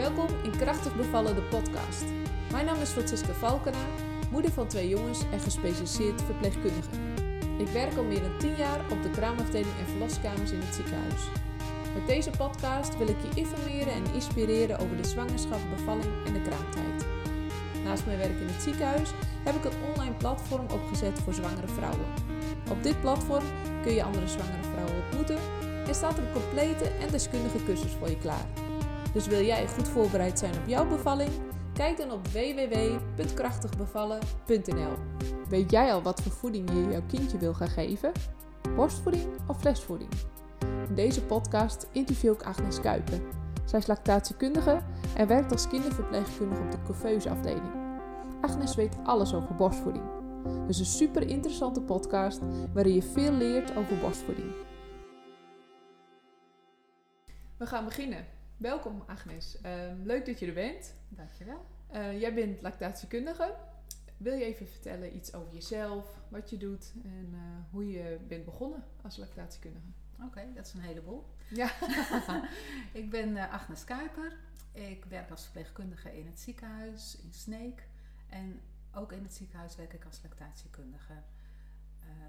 Welkom in Krachtig Bevallen, de podcast. Mijn naam is Francisca Valkena, moeder van twee jongens en gespecialiseerd verpleegkundige. Ik werk al meer dan 10 jaar op de kraamafdeling en verloskamers in het ziekenhuis. Met deze podcast wil ik je informeren en inspireren over de zwangerschap, bevalling en de kraamtijd. Naast mijn werk in het ziekenhuis heb ik een online platform opgezet voor zwangere vrouwen. Op dit platform kun je andere zwangere vrouwen ontmoeten en staat er een complete en deskundige cursus voor je klaar. Dus wil jij goed voorbereid zijn op jouw bevalling? Kijk dan op www.krachtigbevallen.nl. Weet jij al wat voor voeding je jouw kindje wil gaan geven? Borstvoeding of flesvoeding? In deze podcast interview ik Agnes Kuipen. Zij is lactatiekundige en werkt als kinderverpleegkundige op de couveuse afdeling. Agnes weet alles over borstvoeding. Dus een super interessante podcast waarin je veel leert over borstvoeding. We gaan beginnen. Welkom Agnes. Ehm, leuk dat je er bent. Dankjewel. Uh, jij bent lactatiekundige. Wil je even vertellen iets over jezelf, wat je doet en uh, hoe je bent begonnen als lactatiekundige? Oké, dat is een heleboel. Ja. ik ben uh, Agnes Kuiper. Ik werk als verpleegkundige in het ziekenhuis in Sneek. En ook in het ziekenhuis werk ik als lactatiekundige.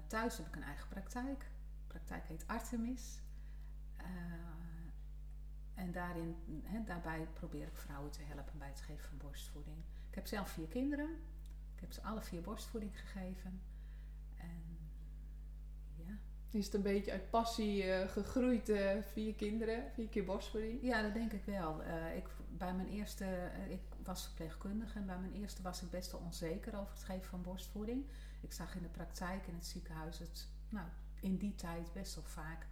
thuis heb ik een eigen praktijk. De praktijk heet Artemis. En daarin, he, daarbij probeer ik vrouwen te helpen bij het geven van borstvoeding. Ik heb zelf vier kinderen. Ik heb ze alle vier borstvoeding gegeven. En ja. Is het een beetje uit passie uh, gegroeid, uh, vier kinderen, vier keer borstvoeding? Ja, dat denk ik wel. Uh, ik, bij mijn eerste, ik was verpleegkundige en bij mijn eerste was ik best wel onzeker over het geven van borstvoeding. Ik zag in de praktijk in het ziekenhuis het nou, in die tijd best wel vaak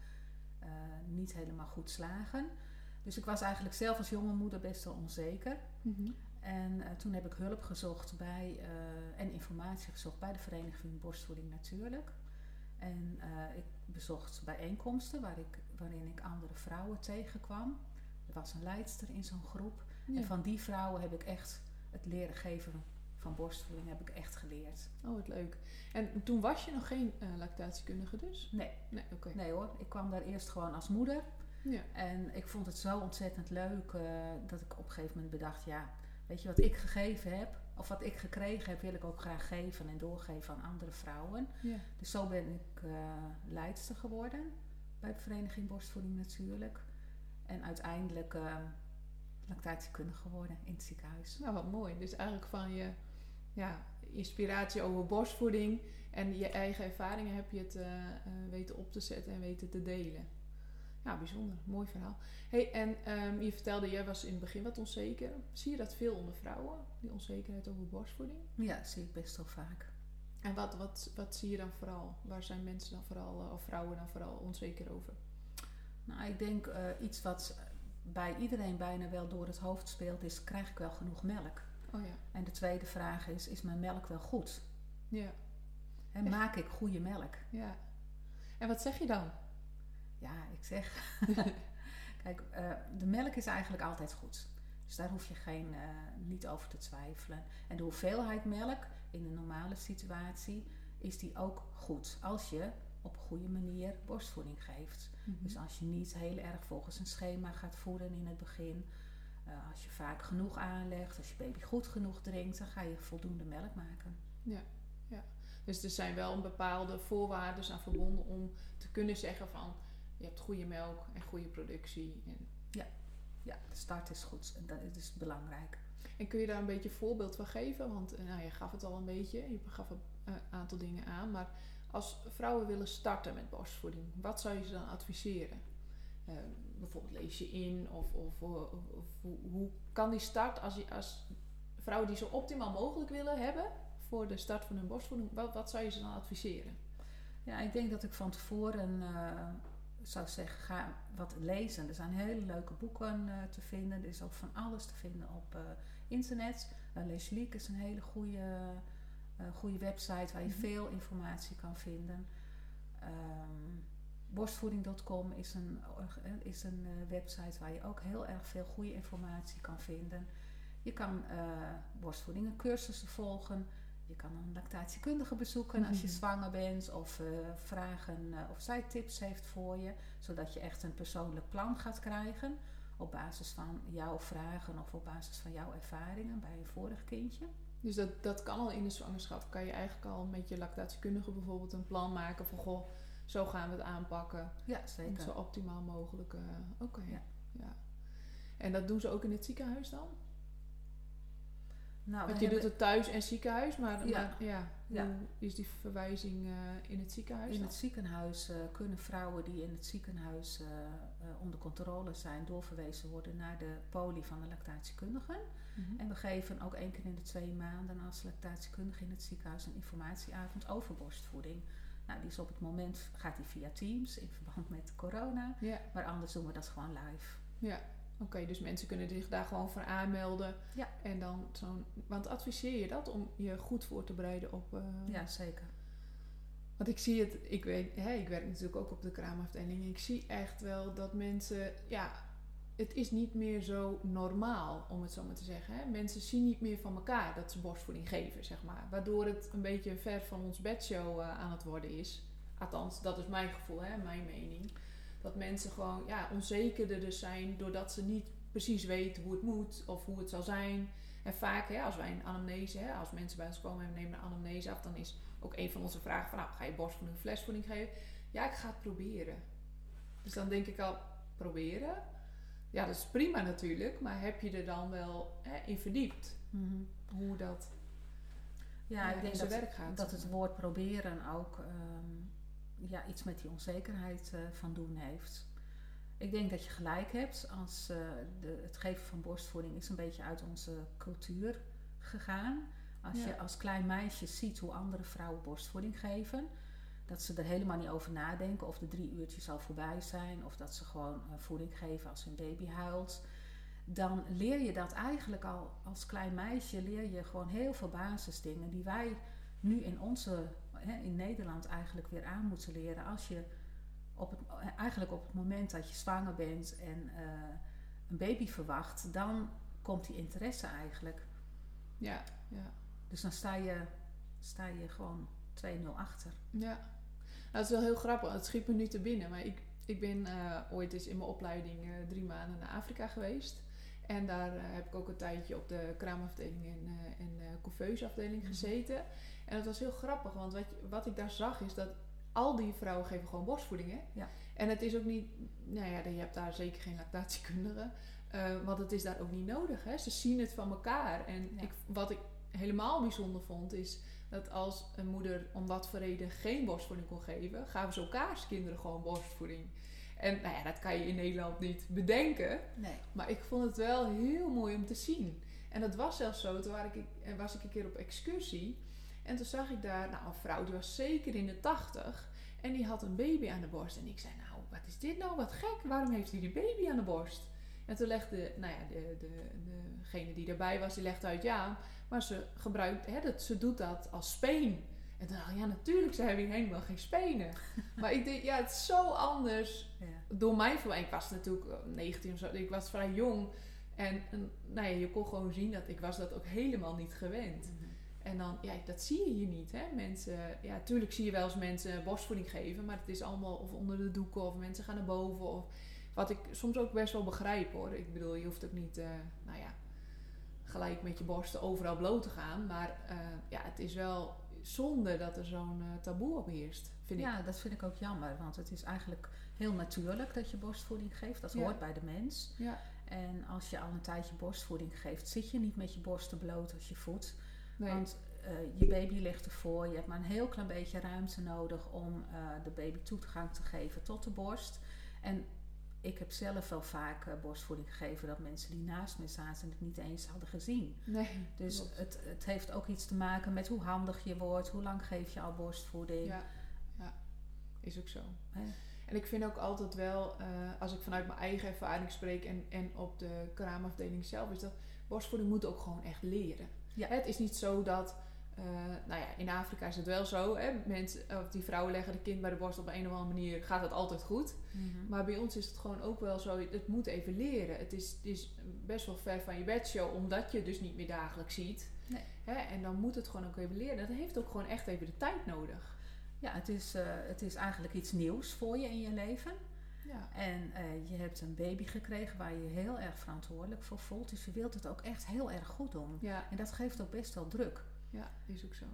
niet helemaal goed slagen. Dus ik was eigenlijk zelf als jonge moeder best wel onzeker. Mm-hmm. En uh, toen heb ik hulp gezocht bij, uh, en informatie gezocht bij de Vereniging Borstvoeding Natuurlijk. En uh, ik bezocht bijeenkomsten waar ik, waarin ik andere vrouwen tegenkwam. Er was een leidster in zo'n groep. Ja. En van die vrouwen heb ik echt het leren geven van borstvoeding heb ik echt geleerd. Oh, wat leuk. En toen was je nog geen lactatiekundige dus? Nee. Nee, okay. nee hoor. Ik kwam daar eerst gewoon als moeder. Ja. En ik vond het zo ontzettend leuk uh, dat ik op een gegeven moment bedacht, ja, weet je wat ik gegeven heb, of wat ik gekregen heb, wil ik ook graag geven en doorgeven aan andere vrouwen. Ja. Dus zo ben ik uh, leidster geworden bij de Vereniging Borstvoeding natuurlijk. En uiteindelijk uh, lactatiekundige geworden in het ziekenhuis. Nou, wat mooi. Dus eigenlijk van je ja, inspiratie over borstvoeding en je eigen ervaringen heb je het weten op te zetten en weten te delen. Ja, bijzonder. Mooi verhaal. Hey, en um, je vertelde, jij was in het begin wat onzeker. Zie je dat veel onder vrouwen, die onzekerheid over borstvoeding? Ja, zie ik best wel vaak. En wat, wat, wat zie je dan vooral? Waar zijn mensen dan vooral, of vrouwen dan vooral onzeker over? Nou, ik denk uh, iets wat bij iedereen bijna wel door het hoofd speelt, is: krijg ik wel genoeg melk? Oh ja. En de tweede vraag is: is mijn melk wel goed? Ja. En maak ik goede melk? Ja. En wat zeg je dan? Ja, ik zeg. Kijk, uh, de melk is eigenlijk altijd goed. Dus daar hoef je geen, uh, niet over te twijfelen. En de hoeveelheid melk in een normale situatie is die ook goed. Als je op een goede manier borstvoeding geeft. Mm -hmm. Dus als je niet heel erg volgens een schema gaat voeden in het begin. Uh, als je vaak genoeg aanlegt, als je baby goed genoeg drinkt, dan ga je voldoende melk maken. Ja, ja. Dus er zijn wel een bepaalde voorwaarden aan verbonden om te kunnen zeggen van je hebt goede melk en goede productie. En... Ja. ja, de start is goed. Dat is belangrijk. En kun je daar een beetje voorbeeld van geven? Want eh, nou, je gaf het al een beetje, je gaf een uh, aantal dingen aan. Maar als vrouwen willen starten met borstvoeding, wat zou je ze dan adviseren? Uh, bijvoorbeeld lees je in of, of, of, of hoe, hoe, kan die start als, je, als vrouwen die zo optimaal mogelijk willen hebben voor de start van hun borstvoeding, wat, wat zou je ze dan adviseren? Ja, ik denk dat ik van tevoren zou zeggen, ga wat lezen. Er zijn hele leuke boeken uh, te vinden. Er is ook van alles te vinden op uh, internet. Uh, Leesliek is een hele goede, goede website waar je mm -hmm. veel informatie kan vinden. Um, borstvoeding.com is een, is een website waar je ook heel erg veel goede informatie kan vinden. Je kan borstvoeding en cursussen volgen. Je kan een lactatiekundige bezoeken als je mhm. zwanger bent of uh, vragen uh, of zij tips heeft voor je, zodat je echt een persoonlijk plan gaat krijgen op basis van jouw vragen of op basis van jouw ervaringen bij een vorig kindje. Dus dat, dat kan al in de zwangerschap. Kan je eigenlijk al met je lactatiekundige bijvoorbeeld een plan maken van goh, zo gaan we het aanpakken. Ja, zeker. zo optimaal mogelijk. eh, Oké. Ja. Ja. En dat doen ze ook in het ziekenhuis dan? Nou, Want je doet het thuis en ziekenhuis, maar Ja. maar, ja, Ja. hoe is die verwijzing eh, in het ziekenhuis in dan? het ziekenhuis eh, kunnen vrouwen die in het ziekenhuis eh, onder controle zijn doorverwezen worden naar de poli van de lactatiekundigen. Mhm. En we geven ook één keer in de twee maanden als lactatiekundige in het ziekenhuis een informatieavond over borstvoeding. Nou, die is op het moment, gaat die via Teams in verband met corona. Ja, Maar anders doen we dat gewoon live. ja. Oké, dus mensen kunnen zich daar gewoon voor aanmelden. Ja. En dan zo'n... Want adviseer je dat om je goed voor te bereiden op... eh, Ja, zeker. Want ik zie het, ik weet, hè, ik werk natuurlijk ook op de kraamafdeling. Ik zie echt wel dat mensen, ja, het is niet meer zo normaal, om het zo maar te zeggen. Hè. Mensen zien niet meer van elkaar dat ze borstvoeding geven, zeg maar. Waardoor het een beetje ver van ons bedshow eh, aan het worden is. Althans, dat is mijn gevoel, hè, mijn mening. Dat mensen gewoon ja, onzekerder dus zijn doordat ze niet precies weten hoe het moet of hoe het zal zijn. En vaak, hè, als wij een anamnese, hè, als mensen bij ons komen en we nemen een anamnese af, dan is ook een van onze vragen van, nou, ga je borstvoeding of flesvoeding geven? Ja, ik ga het proberen. Dus dan denk ik al, proberen? Ja, dat is prima natuurlijk, maar heb je er dan wel hè, in verdiept hoe dat Ja, ik in denk zijn dat, werk gaat? dat het woord proberen ook ehm, ja, iets met die onzekerheid eh, van doen heeft. Ik denk dat je gelijk hebt. Als, eh, de, het geven van borstvoeding is een beetje uit onze cultuur gegaan. Als Ja. je als klein meisje ziet hoe andere vrouwen borstvoeding geven, dat ze er helemaal niet over nadenken of de drie uurtjes al voorbij zijn, of dat ze gewoon eh, voeding geven als hun baby huilt. Dan leer je dat eigenlijk al als klein meisje, leer je gewoon heel veel basisdingen die wij nu in onze, hè, in Nederland eigenlijk weer aan moeten leren. Als je op het, eigenlijk op het moment dat je zwanger bent en eh, een baby verwacht, dan komt die interesse eigenlijk. Ja, ja. Dus dan sta je, sta je gewoon 2-0 achter. Ja, nou, het is wel heel grappig. Het schiet me nu te binnen. Maar ik, ik ben eh, ooit eens in mijn opleiding eh, drie maanden naar Afrika geweest. En daar heb ik ook een tijdje op de kraamafdeling en, en de couveuseafdeling Mhm. gezeten. En het was heel grappig, want wat, wat ik daar zag is dat al die vrouwen geven gewoon borstvoeding. Hè? Ja. En het is ook niet, nou ja, je hebt daar zeker geen lactatiekundige. eh, want het is daar ook niet nodig. Hè? Ze zien het van elkaar. En Ja. ik, wat ik helemaal bijzonder vond, is dat als een moeder om wat voor reden geen borstvoeding kon geven, gaven ze elkaars kinderen gewoon borstvoeding. En nou ja, dat kan je in Nederland niet bedenken. Nee. Maar ik vond het wel heel mooi om te zien. En dat was zelfs zo, toen was ik, was ik een keer op excursie. En toen zag ik daar nou, een vrouw, die was zeker in de tachtig. En die had een baby aan de borst. En ik zei, nou, wat is dit nou? Wat gek. Waarom heeft hij die baby aan de borst? En toen legde, nou ja, de, de, degene die daarbij was, die legde uit, ja, maar ze gebruikt, hè, dat, ze doet dat als speen. En toen dacht ik, ja, natuurlijk, ze hebben hier helemaal geen spenen. maar ik denk, ja, het is zo anders Ja. door mij ik was natuurlijk eh, 19 of zo, ik was vrij jong. En, en nou ja, je kon gewoon zien dat ik was dat ook helemaal niet gewend. Mhm. En dan, ja, dat zie je hier niet, hè. Mensen, ja, tuurlijk zie je wel eens mensen borstvoeding geven, maar het is allemaal of onder de doeken of mensen gaan naar boven. Of, wat ik soms ook best wel begrijp hoor. Ik bedoel, je hoeft ook niet, eh, nou ja, gelijk met je borsten overal bloot te gaan. Maar eh, ja, het is wel zonde dat er zo'n eh, taboe op heerst, vind ik. Ja, dat vind ik ook jammer, want het is eigenlijk heel natuurlijk dat je borstvoeding geeft. Dat Ja. hoort bij de mens. Ja, En als je al een tijdje borstvoeding geeft, zit je niet met je borsten bloot als je voedt. Nee. Want eh, je baby ligt ervoor. Je hebt maar een heel klein beetje ruimte nodig om eh, de baby toegang te geven tot de borst. En ik heb zelf wel vaak eh, borstvoeding gegeven dat mensen die naast me zaten het niet eens hadden gezien. nee. Dus klopt. het, het heeft ook iets te maken met hoe handig je wordt, hoe lang geef je al borstvoeding. Ja, ja, is ook zo. Hè? En ik vind ook altijd wel, als ik vanuit mijn eigen ervaring spreek en, en op de kraamafdeling zelf, is dat borstvoeding moet ook gewoon echt leren. Ja. Het is niet zo dat, eh, nou ja, in Afrika is het wel zo, hè, mensen, of die vrouwen leggen de kind bij de borst op een of andere manier, gaat het altijd goed. Mhm. Maar bij ons is het gewoon ook wel zo, het moet even leren. Het is, het is best wel ver van je bedshow, omdat je het dus niet meer dagelijks ziet. Nee. Hè, en dan moet het gewoon ook even leren. Dat heeft ook gewoon echt even de tijd nodig. Ja, het is, eh, het is eigenlijk iets nieuws voor je in je leven. Ja. En eh, je hebt een baby gekregen waar je je heel erg verantwoordelijk voor voelt. Dus je wilt het ook echt heel erg goed doen. Ja, En dat geeft ook best wel druk. ja, is ook zo.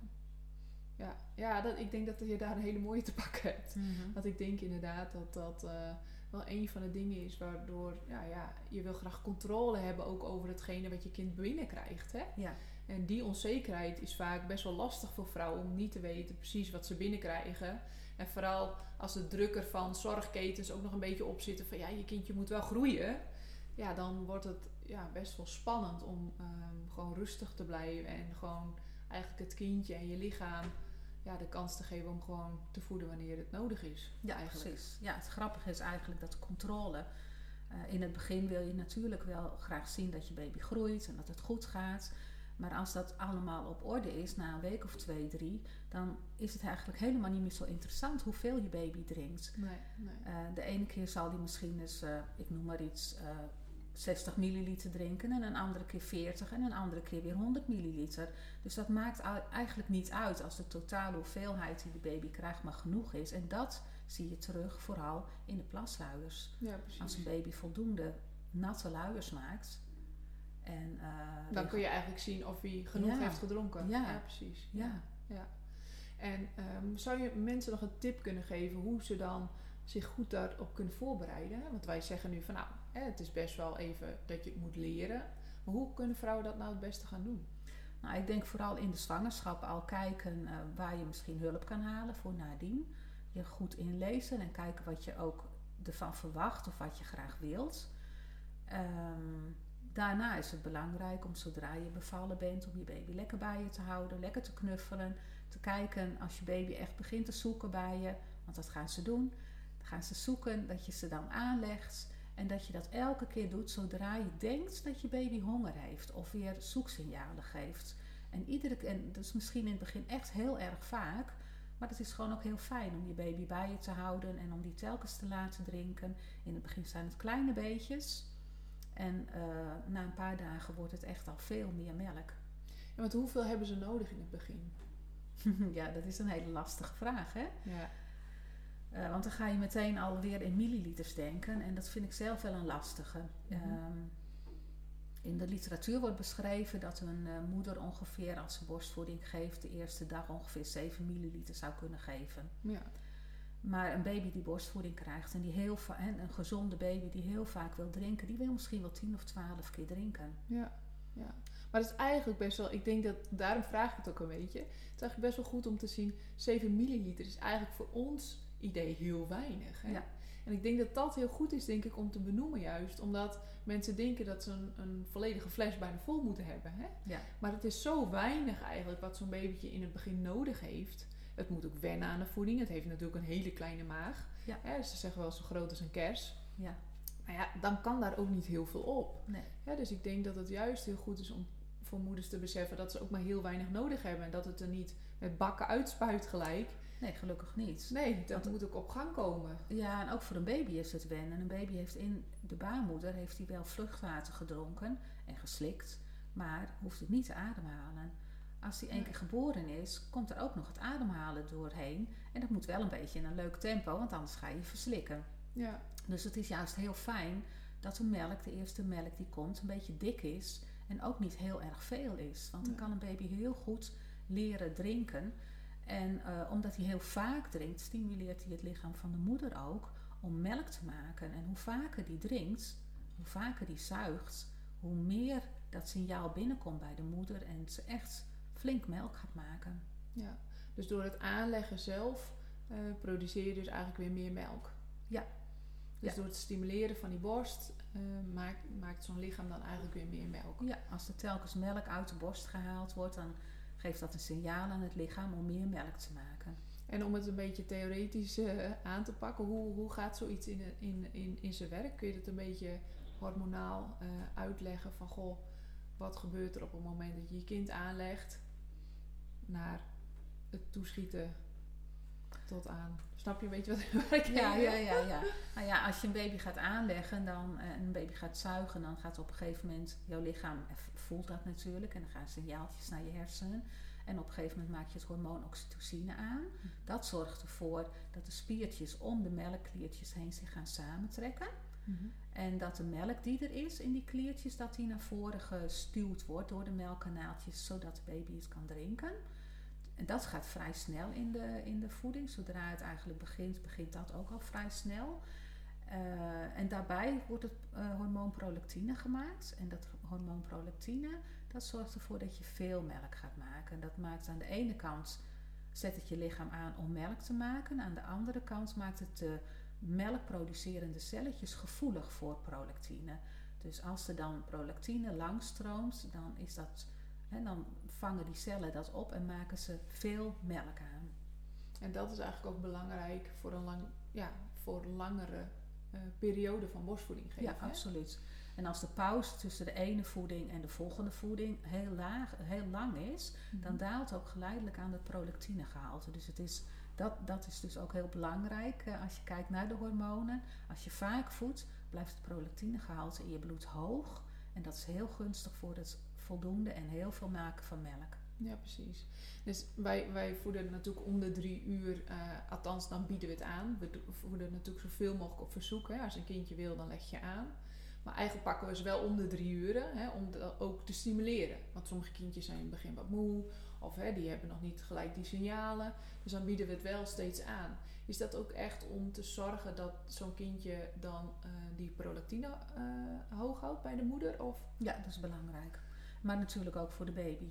Ja, ja dat, ik denk dat je daar een hele mooie te pakken hebt. Want ik denk inderdaad dat dat eh, wel een van de dingen is waardoor ja, ja, je wil graag controle hebben ook over hetgene wat je kind binnenkrijgt. Hè? Ja. En die onzekerheid is vaak best wel lastig voor vrouwen om niet te weten precies wat ze binnenkrijgen. En vooral als de druk er van zorgketens ook nog een beetje op zitten van ja, je kindje moet wel groeien. Ja, dan wordt het ja, best wel spannend om ehm, gewoon rustig te blijven en gewoon eigenlijk het kindje en je lichaam ja, de kans te geven om gewoon te voeden wanneer het nodig is. Ja, eigenlijk. precies. Ja, het grappige is eigenlijk dat controle. eh, in het begin wil je natuurlijk wel graag zien dat je baby groeit en dat het goed gaat. Maar als dat allemaal op orde is, na een week of twee, drie, dan is het eigenlijk helemaal niet meer zo interessant hoeveel je baby drinkt. Nee, nee. Eh, de ene keer zal die misschien eens, eh, ik noem maar iets, eh 60 milliliter drinken en een andere keer 40 en een andere keer weer 100 milliliter. Dus dat maakt eigenlijk niet uit als de totale hoeveelheid die de baby krijgt maar genoeg is. En dat zie je terug vooral in de plasluiers. Ja, precies. Als een baby voldoende natte luiers maakt. En, eh, Dan kun je eigenlijk zien of hij genoeg Ja. heeft gedronken. Ja. precies. Ja. En ehm, zou je mensen nog een tip kunnen geven hoe ze dan zich goed daarop kunnen voorbereiden? Want wij zeggen nu van nou, hè, het is best wel even dat je het moet leren. Maar hoe kunnen vrouwen dat nou het beste gaan doen? Nou, ik denk vooral in de zwangerschap al kijken eh, waar je misschien hulp kan halen voor nadien. Je goed inlezen en kijken wat je ook ervan verwacht of wat je graag wilt. Ehm, daarna is het belangrijk om zodra je bevallen bent, om je baby lekker bij je te houden, lekker te knuffelen. Te kijken als je baby echt begint te zoeken bij je, want dat gaan ze doen. Gaan ze zoeken dat je ze dan aanlegt. En dat je dat elke keer doet zodra je denkt dat je baby honger heeft of weer zoeksignalen geeft. En iedere keer, en dat is misschien in het begin echt heel erg vaak, maar het is gewoon ook heel fijn om je baby bij je te houden en om die telkens te laten drinken. In het begin zijn het kleine beetjes en eh, na een paar dagen wordt het echt al veel meer melk. Ja, want hoeveel hebben ze nodig in het begin? ja, dat is een hele lastige vraag, hè? Ja, Eh, want dan ga je meteen alweer in milliliters denken. En dat vind ik zelf wel een lastige. Ehm, in de literatuur wordt beschreven dat een eh, moeder ongeveer als ze borstvoeding geeft... de eerste dag ongeveer 7 milliliter zou kunnen geven. ja. Maar een baby die borstvoeding krijgt en die heel en een gezonde baby die heel vaak wil drinken... die wil misschien wel 10 of 12 keer drinken. Ja, ja. Maar het is eigenlijk best wel, ik denk dat, daarom vraag ik het ook een beetje. Het is eigenlijk best wel goed om te zien, 7 milliliter is eigenlijk voor ons idee heel weinig. Hè? Ja. En ik denk dat dat heel goed is, denk ik, om te benoemen juist. Omdat mensen denken dat ze een, een volledige fles bijna vol moeten hebben. Hè? Ja. Maar het is zo weinig eigenlijk wat zo'n babytje in het begin nodig heeft. Het moet ook wennen aan de voeding. Het heeft natuurlijk een hele kleine maag. Ja. Hè? Ze zeggen wel zo groot als een kers. Ja, Maar ja, dan kan daar ook niet heel veel op. nee. Ja, dus ik denk dat het juist heel goed is om voor moeders te beseffen dat ze ook maar heel weinig nodig hebben. En dat het er niet met bakken uitspuit gelijk. Nee, gelukkig niet. Nee, dat Want- moet ook op gang komen. Ja, en ook voor een baby is het wennen. Een baby heeft in de baarmoeder heeft hij wel vluchtwater gedronken en geslikt, maar hoeft het niet te ademhalen. Als hij één keer geboren is, komt er ook nog het ademhalen doorheen. En dat moet wel een beetje in een leuk tempo, want anders ga je verslikken. Ja, Dus het is juist heel fijn dat de melk, de eerste melk die komt, een beetje dik is en ook niet heel erg veel is. Want dan Ja. kan een baby heel goed leren drinken. En eh, omdat hij heel vaak drinkt, stimuleert hij het lichaam van de moeder ook om melk te maken. En hoe vaker die drinkt, hoe vaker die zuigt, hoe meer dat signaal binnenkomt bij de moeder en ze echt flink melk gaat maken. ja. Dus door het aanleggen zelf eh, produceer je dus eigenlijk weer meer melk. Ja. Dus Ja. door het stimuleren van die borst eh, maakt, maakt zo'n lichaam dan eigenlijk weer meer melk. Ja, als er telkens melk uit de borst gehaald wordt, dan geeft dat een signaal aan het lichaam om meer melk te maken. En om het een beetje theoretisch eh, aan te pakken, hoe, hoe gaat zoiets in, in, in, in zijn werk? Kun je het een beetje hormonaal uitleggen van goh, wat gebeurt er op het moment dat je je kind aanlegt naar het toeschieten tot aan. Snap je een beetje wat, ik Ja, ja, ja, ja. Nou ja, als je een baby gaat aanleggen dan, eh, en een baby gaat zuigen, dan gaat op een gegeven moment jouw lichaam voelt dat natuurlijk en dan gaan signaaltjes naar je hersenen. En op een gegeven moment maak je het hormoon oxytocine aan. Dat zorgt ervoor dat de spiertjes om de melkkliertjes heen zich gaan samentrekken. En dat de melk die er is in die kliertjes, dat die naar voren gestuwd wordt door de melkkanaaltjes, zodat de baby het kan drinken. En dat gaat vrij snel in de, in de voeding. Zodra het eigenlijk begint, begint dat ook al vrij snel. Uh, en daarbij wordt het uh, hormoon prolactine gemaakt. En dat hormoon prolactine, dat zorgt ervoor dat je veel melk gaat maken. Dat maakt aan de ene kant, zet het je lichaam aan om melk te maken. Aan de andere kant maakt het de melkproducerende celletjes gevoelig voor prolactine. Dus als er dan prolactine langstroomt, dan, is dat, hè, dan vangen die cellen dat op en maken ze veel melk aan. En dat is eigenlijk ook belangrijk voor een, lang, ja, voor een langere uh, periode van borstvoeding geven. Ja, absoluut. En als de pauze tussen de ene voeding en de volgende voeding heel, laag, heel lang is, mm -hmm. dan daalt ook geleidelijk aan het prolactinegehalte. Dus het is, dat, dat is dus ook heel belangrijk uh, als je kijkt naar de hormonen. Als je vaak voedt, blijft het prolactinegehalte in je bloed hoog. En dat is heel gunstig voor het voldoende en heel veel maken van melk. Ja, precies. Dus wij, wij voeden natuurlijk om de drie uur, uh, althans dan bieden we het aan. We voeden natuurlijk zoveel mogelijk op verzoek. Hè. Als een kindje wil, dan leg je aan. Maar eigenlijk pakken we ze wel om de drie uren, hè, om de, ook te stimuleren. Want sommige kindjes zijn in het begin wat moe, of hè, die hebben nog niet gelijk die signalen. Dus dan bieden we het wel steeds aan. Is dat ook echt om te zorgen dat zo'n kindje dan uh, die prolactine uh, hoog houdt bij de moeder? Of? Ja, dat is belangrijk. Maar natuurlijk ook voor de baby.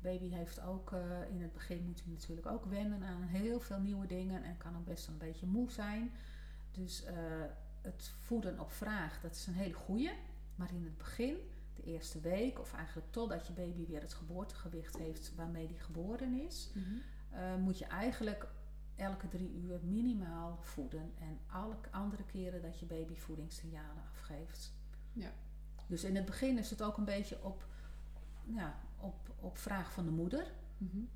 Baby heeft ook, uh, in het begin moet hij natuurlijk ook wennen aan heel veel nieuwe dingen en kan ook best een beetje moe zijn. Dus uh, het voeden op vraag, dat is een hele goede. Maar in het begin, de eerste week, of eigenlijk totdat je baby weer het geboortegewicht heeft waarmee die geboren is, mm -hmm. uh, moet je eigenlijk elke drie uur minimaal voeden. En alle andere keren dat je baby voedingssignalen afgeeft. Ja. Dus in het begin is het ook een beetje op ja, op, op vraag van de moeder. Mm -hmm.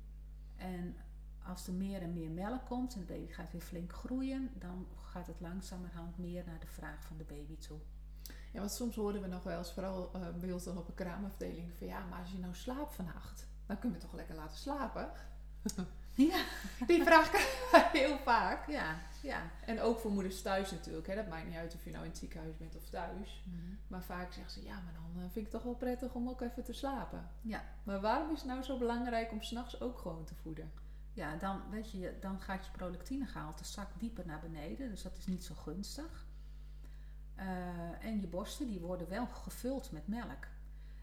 En als er meer en meer melk komt en de baby gaat weer flink groeien, dan gaat het langzamerhand meer naar de vraag van de baby toe. Ja, want soms horen we nog wel eens, vooral uh, bij ons dan op een kraamafdeling, van ja, maar als je nou slaapt vannacht, dan kun je toch lekker laten slapen? ja. Die vraag krijg heel vaak. Ja, ja. En ook voor moeders thuis natuurlijk. Hè. Dat maakt niet uit of je nou in het ziekenhuis bent of thuis. Mm -hmm. Maar vaak zeggen ze, ja, maar dan vind ik het toch wel prettig om ook even te slapen. Ja. Maar waarom is het nou zo belangrijk om s'nachts ook gewoon te voeden? Ja, dan, weet je, dan gaat je prolactinegehalte zak dieper naar beneden. Dus dat is niet zo gunstig. Uh, en je borsten die worden wel gevuld met melk.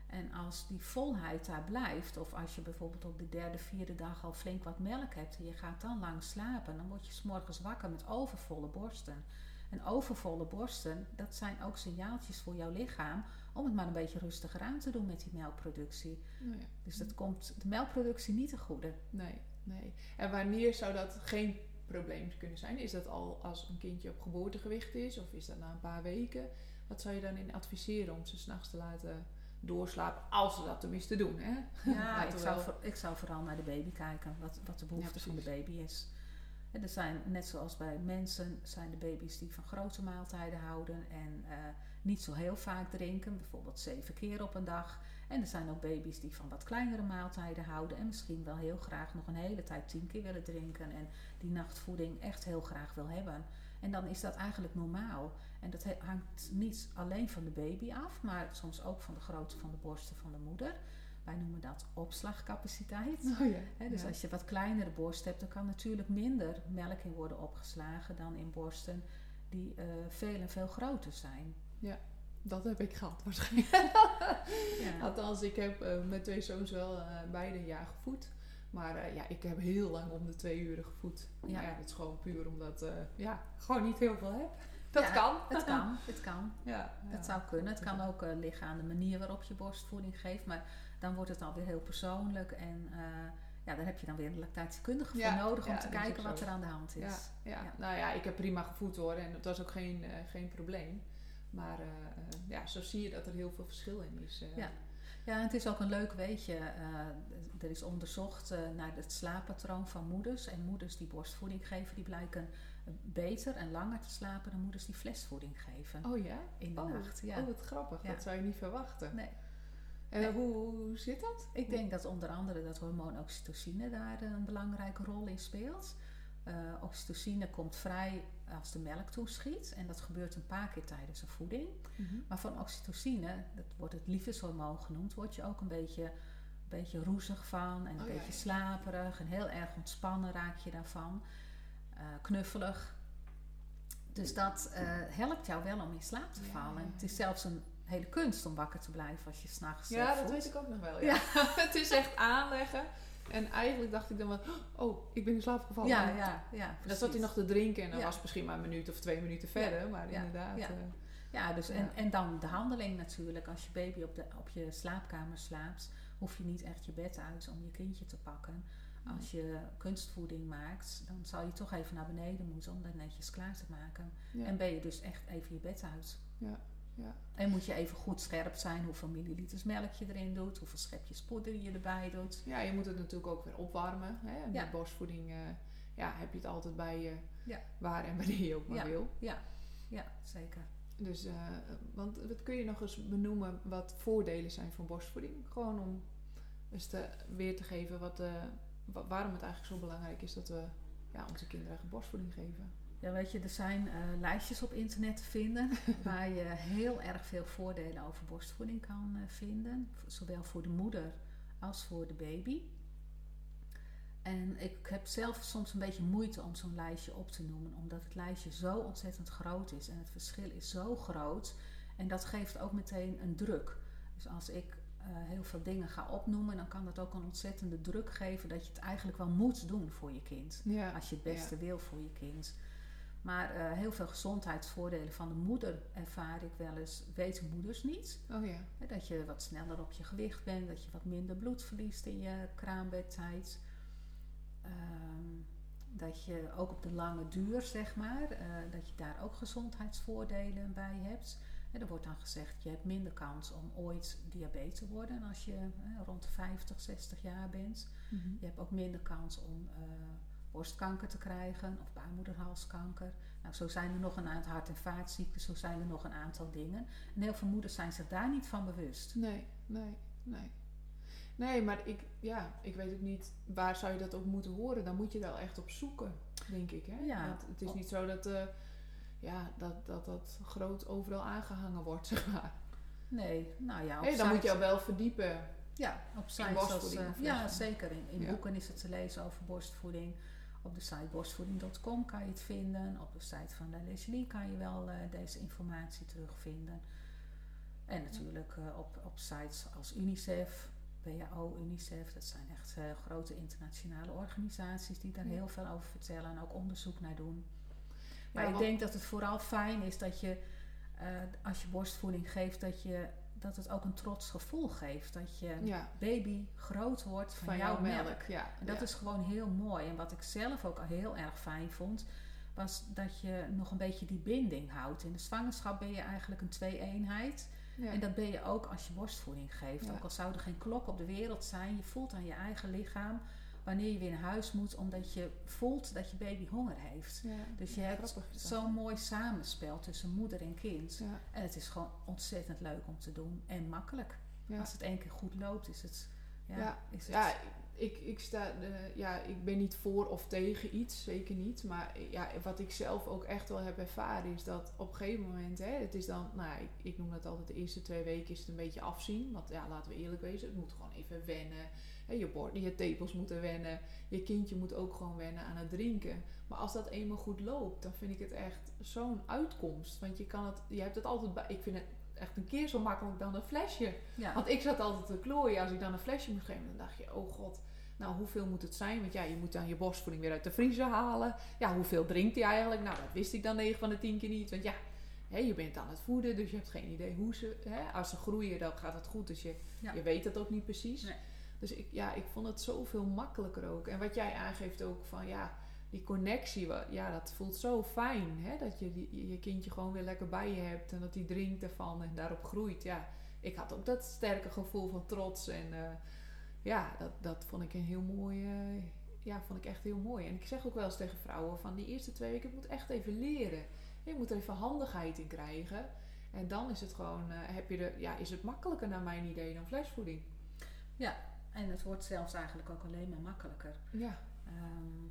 En als die volheid daar blijft, of als je bijvoorbeeld op de derde, vierde dag al flink wat melk hebt en je gaat dan lang slapen, dan word je s'morgens wakker met overvolle borsten. En overvolle borsten, dat zijn ook signaaltjes voor jouw lichaam om het maar een beetje rustiger aan te doen met die melkproductie. Ja. Dus dat komt de melkproductie niet te goede. Nee, nee. En wanneer zou dat geen probleem kunnen zijn? Is dat al als een kindje op geboortegewicht is of is dat na een paar weken? Wat zou je dan in adviseren om ze s'nachts te laten doorslapen, als ze dat tenminste doen. Hè? Ja, ik zou, voor, ik zou vooral naar de baby kijken, wat, wat de behoefte ja, van de baby is. En er zijn, net zoals bij mensen, zijn de baby's die van grote maaltijden houden en uh, niet zo heel vaak drinken, bijvoorbeeld zeven keer op een dag. En er zijn ook baby's die van wat kleinere maaltijden houden en misschien wel heel graag nog een hele tijd tien keer willen drinken en die nachtvoeding echt heel graag wil hebben. En dan is dat eigenlijk normaal. En dat hangt niet alleen van de baby af, maar soms ook van de grootte van de borsten van de moeder. Wij noemen dat opslagcapaciteit. Oh ja, He, dus ja. als je wat kleinere borst hebt, dan kan natuurlijk minder melk in worden opgeslagen dan in borsten die uh, veel en veel groter zijn. Ja, dat heb ik gehad waarschijnlijk. ja. Althans, ik heb uh, mijn twee zoons wel uh, beide een jaar gevoed. Maar uh, ja, ik heb heel lang om de twee uren gevoed. Ja. ja, dat is gewoon puur omdat uh, ja, gewoon niet heel veel heb. Dat ja, kan. Het kan, het kan. Ja, het zou kunnen. Het kan ook uh, liggen aan de manier waarop je borstvoeding geeft. Maar dan wordt het alweer heel persoonlijk. En ja, daar heb je dan weer een lactatiekundige voor nodig om te kijken wat er aan de hand is. Ja, nou ja, ik heb prima gevoed hoor. En het was ook geen, geen probleem. Maar ja, zo zie je dat er heel veel verschil in is. ja. Ja, het is ook een leuk weetje. Uh, er is onderzocht uh, naar het slaappatroon van moeders. En moeders die borstvoeding geven, die blijken beter en langer te slapen dan moeders die flesvoeding geven. Oh ja? In de oh, nacht. Ja. Oh, wat grappig. Ja. Dat zou je niet verwachten. Nee. En hoe, hoe zit dat? Ik denk dat onder andere dat hormoon oxytocine daar een belangrijke rol in speelt. Uh, oxytocine komt vrij als de melk toeschiet. En dat gebeurt een paar keer tijdens de voeding. Mhm. Maar van oxytocine, dat wordt het liefdeshormoon genoemd, word je ook een beetje, een beetje roezig van. En een Oh, beetje ja. slaperig. En heel erg ontspannen raak je daarvan. Eh, knuffelig. Dus dat eh, helpt jou wel om in slaap te vallen. ja, Het is zelfs een hele kunst om wakker te blijven als je s'nachts Ja, dat weet ik ook nog wel. Ja. het is echt aanleggen. En eigenlijk dacht ik dan wel, oh, ik ben in slaap gevallen. Ja, ja, ja. Dan zat hij nog te drinken en dan Ja. was het misschien maar een minuut of twee minuten verder. Maar inderdaad. ja. eh, Ja, dus. En, en dan de handeling natuurlijk. Als je baby op, de, op je slaapkamer slaapt, hoef je niet echt je bed uit om je kindje te pakken. Als je kunstvoeding maakt, dan zal je toch even naar beneden moeten om dat netjes klaar te maken. En ben je dus echt even je bed uit. Ja, ja. En moet je even goed scherp zijn hoeveel milliliters melk je erin doet, hoeveel schepjes poeder je erbij doet. ja, je moet het natuurlijk ook weer opwarmen. Hè? En Ja. Met borstvoeding eh, ja, heb je het altijd bij je Ja. waar en wanneer je ook maar Ja. wil. Ja, ja zeker. Dus, eh, want wat kun je nog eens benoemen wat voordelen zijn van borstvoeding? Gewoon om eens te, weer te geven wat, eh, wa- waarom het eigenlijk zo belangrijk is dat we ja, onze kinderen borstvoeding geven. Ja, weet je, er zijn eh, lijstjes op internet te vinden waar je heel erg veel voordelen over borstvoeding kan eh, vinden. Zowel voor de moeder als voor de baby. En ik heb zelf soms een beetje moeite om zo'n lijstje op te noemen, omdat het lijstje zo ontzettend groot is en het verschil is zo groot. En dat geeft ook meteen een druk. Dus als ik eh, heel veel dingen ga opnoemen, dan kan dat ook een ontzettende druk geven dat je het eigenlijk wel moet doen voor je kind. Ja, Als je het beste wil voor je kind. Maar eh, heel veel gezondheidsvoordelen van de moeder ervaar ik wel eens, weten moeders niet. Oh ja. Dat je wat sneller op je gewicht bent, dat je wat minder bloed verliest in je kraambedtijd. Ehm, dat je ook op de lange duur, zeg maar, eh, dat je daar ook gezondheidsvoordelen bij hebt. En er wordt dan gezegd, je hebt minder kans om ooit diabetes te worden als je eh, rond de 50, 60 jaar bent. Mhm. Je hebt ook minder kans om eh, borstkanker te krijgen of baarmoederhalskanker. Nou, zo zijn er nog een aantal hart- en vaatziekten, zo zijn er nog een aantal dingen. En heel veel moeders zijn zich daar niet van bewust. Nee, nee, nee. Nee, maar ik, ja, ik weet ook niet, waar zou je dat ook moeten horen? Dan moet je wel echt op zoeken, denk ik. Hè? Ja. Want het is niet zo dat, eh, ja, dat, dat dat groot overal aangehangen wordt, zeg maar. Nee, nou ja, op Hé, dan moet je wel verdiepen. Ja, op sites als, eh, ja, zeker. In, in Ja. boeken is het te lezen over borstvoeding. Op de site borstvoeding.com kan je het vinden. Op de site van de Leslie kan je wel eh, deze informatie terugvinden. En natuurlijk eh, op, op sites als UNICEF, WHO, UNICEF. Dat zijn echt eh, grote internationale organisaties die daar Ja. heel veel over vertellen en ook onderzoek naar doen. Maar Ja, ik denk dat het vooral fijn is dat je, als je borstvoeding geeft, dat, je, dat het ook een trots gevoel geeft. Dat je Ja, baby groot wordt van, van jouw melk. melk. Ja, En dat ja. is gewoon heel mooi. En wat ik zelf ook al heel erg fijn vond, was dat je nog een beetje die binding houdt. In de zwangerschap ben je eigenlijk een twee-eenheid. En dat ben je ook als je borstvoeding geeft. Ook al zou er geen klok op de wereld zijn, je voelt aan je eigen lichaam wanneer je weer naar huis moet, omdat je voelt dat je baby honger heeft. Ja, Dus je hebt zo'n mooi samenspel tussen moeder en kind. Ja, En het is gewoon ontzettend leuk om te doen en makkelijk. ja. Als het één keer goed loopt, is het. Ja, is het, Ja, ik, ik, sta, eh, ja, ik ben niet voor of tegen iets, zeker niet. Maar eh, ja, wat ik zelf ook echt wel heb ervaren is dat op een gegeven moment, hè, het is dan, nou, ik, ik noem dat altijd de eerste twee weken is het een beetje afzien. Want ja, laten we eerlijk wezen, het moet gewoon even wennen. Je, bord, je tepels moeten wennen, je kindje moet ook gewoon wennen aan het drinken. Maar als dat eenmaal goed loopt, dan vind ik het echt zo'n uitkomst. Want je kan het, je hebt het altijd bij, ik vind het echt een keer zo makkelijk dan een flesje. ja. Want ik zat altijd te klooien als ik dan een flesje moest geven. Dan dacht je, oh god, nou hoeveel moet het zijn? Want ja, je moet dan je borstvoeding weer uit de vriezer halen. Ja, hoeveel drinkt hij eigenlijk? Nou, dat wist ik dan 9 van de 10 keer niet. Want ja, hè, je bent aan het voeden, dus je hebt geen idee hoe ze... Hè, als ze groeien, dan gaat het goed. Dus je, Ja. je weet dat ook niet precies. Nee. Dus ik, ja, ik vond het zoveel makkelijker ook. En wat jij aangeeft ook van, ja, die connectie, ja, dat voelt zo fijn. Hè? Dat je je kindje gewoon weer lekker bij je hebt en dat die drinkt ervan en daarop groeit. Ja, ik had ook dat sterke gevoel van trots. En eh, ja, dat, dat vond ik een heel mooi. eh, ja, vond ik echt heel mooi. En ik zeg ook wel eens tegen vrouwen van die eerste twee weken, ik moet echt even leren. Je moet er even handigheid in krijgen. En dan is het gewoon, eh, heb je de, ja, is het makkelijker naar mijn idee dan flesvoeding. En het wordt zelfs eigenlijk ook alleen maar makkelijker. Ja. Ehm,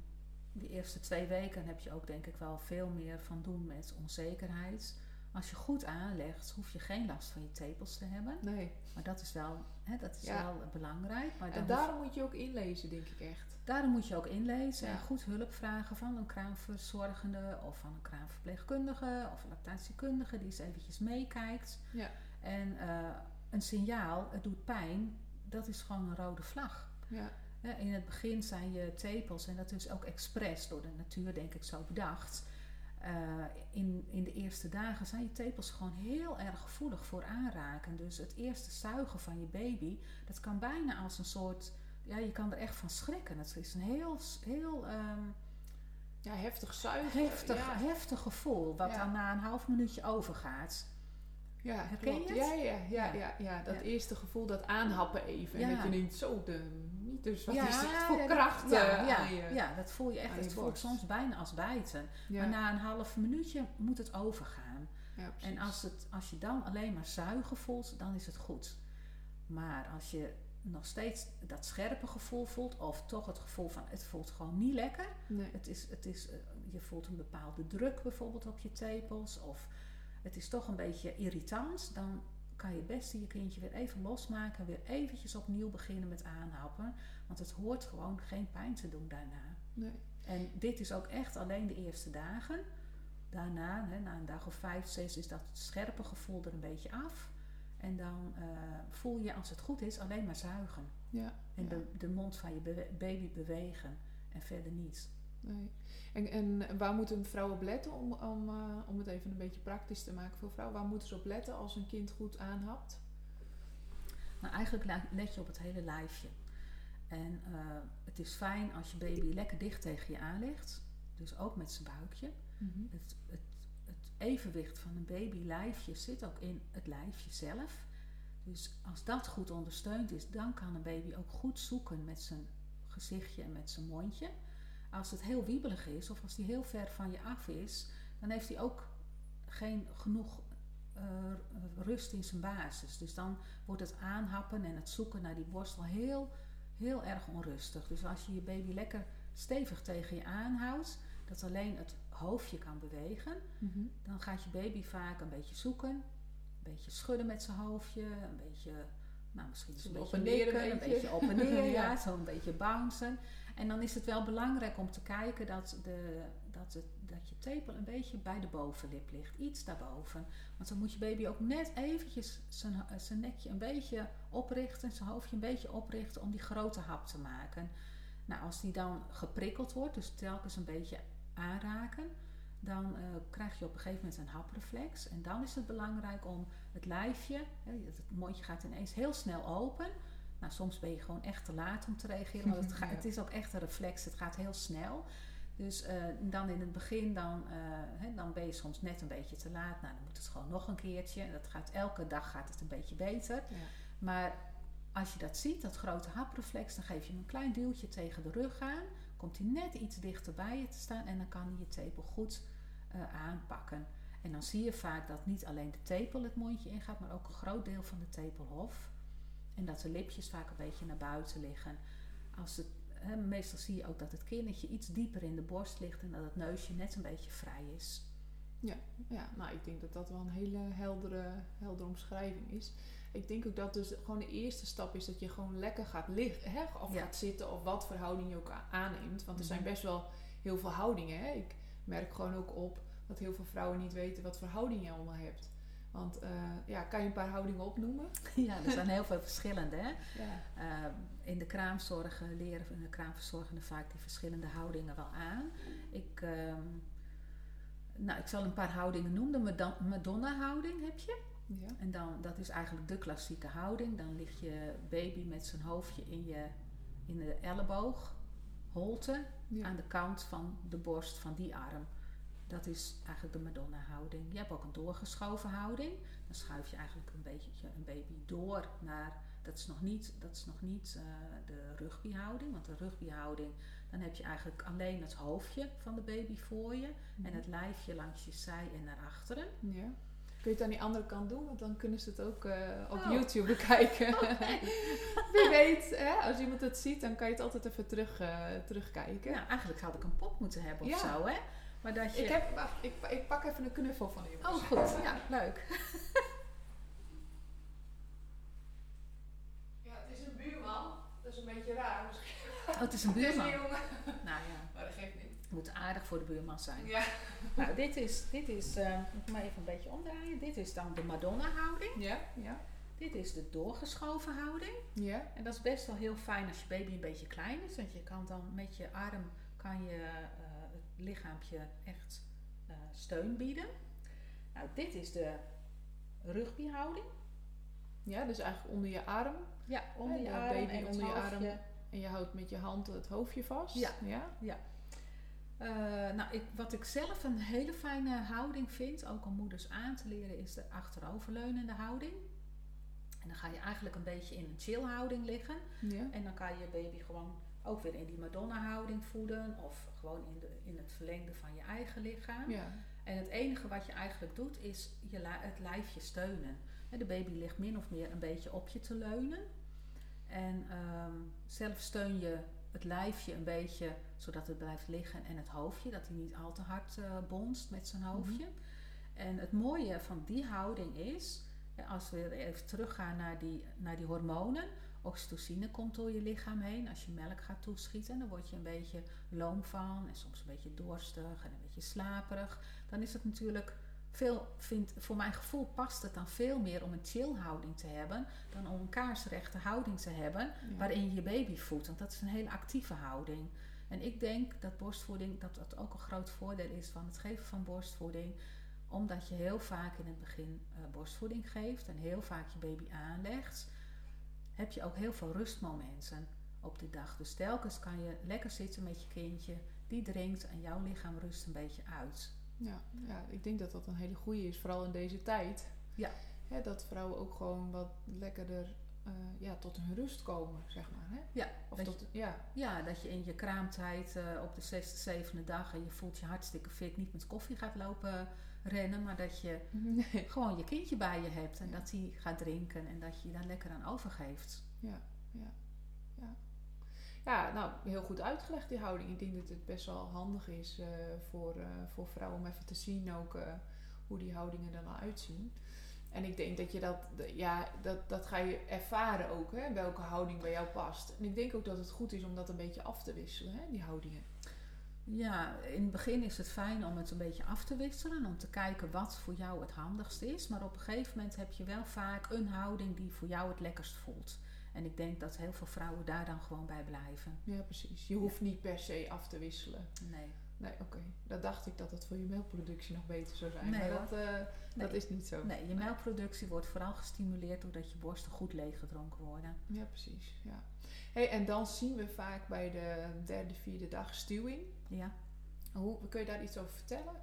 die eerste twee weken heb je ook denk ik wel veel meer van doen met onzekerheid. Als je goed aanlegt, hoef je geen last van je tepels te hebben. Nee. Maar dat is wel, hè, dat is Ja. wel belangrijk. Maar En daarom moet je ook inlezen, denk ik echt. daarom moet je ook inlezen Ja. en goed hulp vragen van een kraamverzorgende of van een kraamverpleegkundige of een lactatiekundige die eens eventjes meekijkt. Ja. En eh, een signaal, het doet pijn, dat is gewoon een rode vlag. Ja. In het begin zijn je tepels, en dat is ook expres door de natuur denk ik zo bedacht. eh, in, in de eerste dagen zijn je tepels gewoon heel erg gevoelig voor aanraken. Dus het eerste zuigen van je baby, dat kan bijna als een soort, ja je kan er echt van schrikken. Het is een heel, heel ehm, ja, heftig zuigen. heftig, Ja, heftig gevoel, wat Ja. dan na een half minuutje overgaat. Ja Herken klopt. je Ja, het? ja, ja, Ja. ja, ja. Dat eerste gevoel, dat aanhappen even. En dat je denkt, zo, de mythes, wat Ja, is dit voor kracht ja, eh, ja, aan je... ja, dat voel je echt. Het voelt borst. soms bijna als bijten. Maar na een half minuutje moet het overgaan. En als, het, als je dan alleen maar zuigen voelt, dan is het goed. Maar als je nog steeds dat scherpe gevoel voelt, of toch het gevoel van het voelt gewoon niet lekker. Nee. Het is, het is, eh, je voelt een bepaalde druk bijvoorbeeld op je tepels, of het is toch een beetje irritant, dan kan je het beste je kindje weer even losmaken, weer eventjes opnieuw beginnen met aanhappen. Want het hoort gewoon geen pijn te doen daarna. Nee. En dit is ook echt alleen de eerste dagen. Daarna, hè, na een dag of vijf, zes, is dat scherpe gevoel er een beetje af. En dan eh, voel je, als het goed is, alleen maar zuigen. Ja. En ja. de, de mond van je baby bewegen. En verder niet. Nee. En, en waar moeten vrouwen op letten om, om, eh, om het even een beetje praktisch te maken voor vrouwen? Waar moeten ze op letten als een kind goed aanhapt? Maar eigenlijk let je op het hele lijfje. En eh, het is fijn als je baby lekker dicht tegen je aan ligt. Dus ook met zijn buikje. Het, het, het evenwicht van een babylijfje zit ook in het lijfje zelf. Dus als dat goed ondersteund is, dan kan een baby ook goed zoeken met zijn gezichtje en met zijn mondje. Als het heel wiebelig is of als die heel ver van je af is, dan heeft hij ook geen genoeg eh, rust in zijn basis. Dus dan wordt het aanhappen en het zoeken naar die borstel heel, heel erg onrustig. Dus als je je baby lekker stevig tegen je aanhoudt, dat alleen het hoofdje kan bewegen, Mhm. dan gaat je baby vaak een beetje zoeken, een beetje schudden met zijn hoofdje, een beetje, nou misschien een op beetje en neer een nikken, een beetje. op en neer, ja, Ja. zo een beetje bouncen. En dan is het wel belangrijk om te kijken dat, de, dat, het, dat je tepel een beetje bij de bovenlip ligt, iets daarboven. Want dan moet je baby ook net eventjes zijn, eh, zijn nekje een beetje oprichten, zijn hoofdje een beetje oprichten om die grote hap te maken. Nou, als die dan geprikkeld wordt, dus telkens een beetje aanraken, dan eh, krijg je op een gegeven moment een hapreflex. En dan is het belangrijk om het lijfje, het mondje gaat ineens heel snel open. Nou, soms ben je gewoon echt te laat om te reageren, want het, Ja. het is ook echt een reflex, het gaat heel snel. Dus eh, dan in het begin, dan, eh, dan ben je soms net een beetje te laat. Nou, dan moet het gewoon nog een keertje. En Dat gaat, elke dag gaat het een beetje beter. Ja. Maar als je dat ziet, dat grote hapreflex, dan geef je hem een klein duwtje tegen de rug aan. Komt hij net iets dichter bij je te staan en dan kan hij je tepel goed eh, aanpakken. En dan zie je vaak dat niet alleen de tepel het mondje ingaat, maar ook een groot deel van de tepelhof. En dat de lipjes vaak een beetje naar buiten liggen. Als het, meestal zie je ook dat het kinnetje iets dieper in de borst ligt en dat het neusje net een beetje vrij is. Ja, nou ik denk dat dat wel een hele heldere, heldere omschrijving is. Ik denk ook dat dus gewoon de eerste stap is dat je gewoon lekker gaat liggen hè, of Ja. gaat zitten of wat voor houding je ook aanneemt. Want er zijn Mhm. best wel heel veel houdingen. Hè. Ik merk gewoon ook op dat heel veel vrouwen niet weten wat voor houding je allemaal hebt. Want eh, ja, kan je een paar houdingen opnoemen? Ja, er zijn heel veel verschillende. Hè? Ja. Uh, in de kraamzorg leren we de kraamverzorgenden vaak die verschillende houdingen wel aan. Ik, ehm, nou, ik zal een paar houdingen noemen. De Madonna-houding heb je. Ja. En dan, dat is eigenlijk de klassieke houding. Dan ligt je baby met zijn hoofdje in, je, in de elleboog, holte, Ja. aan de kant van de borst van die arm. Dat is eigenlijk de Madonna-houding. Je hebt ook een doorgeschoven houding. Dan schuif je eigenlijk een beetje een baby door naar. Dat is nog niet, dat is nog niet uh, de rugbyhouding. Want de rugbyhouding, dan heb je eigenlijk alleen het hoofdje van de baby voor je. Mhm. En het lijfje langs je zij en naar achteren. ja. Kun je het aan die andere kant doen? Want dan kunnen ze het ook eh, op Oh. YouTube bekijken. Wie weet, hè, als iemand het ziet, dan kan je het altijd even terug, eh, terugkijken. Nou, eigenlijk had ik een pop moeten hebben of Ja. zo, hè? Maar dat je... Ik, heb, wacht, ik, ik pak even een knuffel van jongens. Oh, goed. Ja, leuk. Ja, het is een buurman. Dat is een beetje raar misschien. Oh, het is een Het is een buurman. jongen. Nou ja, Maar dat geeft niet. het moet aardig voor de buurman zijn. Ja. Nou, dit is, dit is eh, moet ik maar even een beetje omdraaien. Dit is dan de Madonna-houding. Ja, ja. Dit is de doorgeschoven houding. Ja. En dat is best wel heel fijn als je baby een beetje klein is. Want je kan dan met je arm kan je, eh, lichaampje echt eh, steun bieden. Nou, dit is de rugbyhouding. Ja, dus eigenlijk onder je arm. Ja, onder je arm baby en onder je arm. En je houdt met je hand het hoofdje vast. Ja. ja? Eh, nou, ik, wat ik zelf een hele fijne houding vind, ook om moeders aan te leren, is de achteroverleunende houding. En dan ga je eigenlijk een beetje in een chill houding liggen. Ja. En dan kan je baby gewoon ook weer in die Madonna-houding voeden. Of gewoon in, de, in het verlengde van je eigen lichaam. Ja. En het enige wat je eigenlijk doet, is je het lijfje steunen. De baby ligt min of meer een beetje op je te leunen. En ehm, zelf steun je het lijfje een beetje, zodat het blijft liggen. En het hoofdje, dat hij niet al te hard eh, bonst met zijn hoofdje. En het mooie van die houding is, als we even teruggaan naar die, naar die hormonen. Oxytocine komt door je lichaam heen. Als je melk gaat toeschieten, dan word je een beetje loom van. En soms een beetje dorstig en een beetje slaperig. Dan is het natuurlijk veel, vindt, voor mijn gevoel past het dan veel meer om een chill houding te hebben. Dan om een kaarsrechte houding te hebben Ja. waarin je je baby voedt. Want dat is een hele actieve houding. En ik denk dat borstvoeding, dat dat ook een groot voordeel is van het geven van borstvoeding. Omdat je heel vaak in het begin eh, borstvoeding geeft en heel vaak je baby aanlegt. Heb je ook heel veel rustmomenten op de dag. Dus telkens kan je lekker zitten met je kindje. Die drinkt en jouw lichaam rust een beetje uit. Ja, ja, ik denk dat dat een hele goede is, vooral in deze tijd. Ja. Hè, dat vrouwen ook gewoon wat lekkerder eh, ja, tot hun rust komen, zeg maar. Hè? Ja, Of dat tot, ja. Ja, dat je in je kraamtijd eh, op de zesde, zevende dag en je voelt je hartstikke fit niet met koffie gaat lopen rennen, maar dat je Nee. gewoon je kindje bij je hebt en Ja. dat hij gaat drinken en dat je je daar lekker aan overgeeft. Ja, ja, ja. Ja, nou, heel goed uitgelegd die houding. Ik denk dat het best wel handig is eh, voor, eh, voor vrouwen om even te zien ook eh, hoe die houdingen er nou uitzien. En ik denk dat je dat, ja, dat, dat ga je ervaren ook, hè, welke houding bij jou past. En ik denk ook dat het goed is om dat een beetje af te wisselen, hè, die houdingen. Ja, in het begin is het fijn om het een beetje af te wisselen, om te kijken wat voor jou het handigst is. Maar op een gegeven moment heb je wel vaak een houding die voor jou het lekkerst voelt. En ik denk dat heel veel vrouwen daar dan gewoon bij blijven. Ja, precies. Je hoeft niet per se af te wisselen. Nee. Nee, oké. Dat dacht ik dat het voor je melkproductie nog beter zou zijn. Nee, maar dat, eh, dat is niet zo. Nee, je melkproductie wordt vooral gestimuleerd doordat je borsten goed leeggedronken worden. Ja, precies. Ja. Hey, en dan zien we vaak bij de derde, vierde dag stuwing. Ja. Hoe, kun je daar iets over vertellen?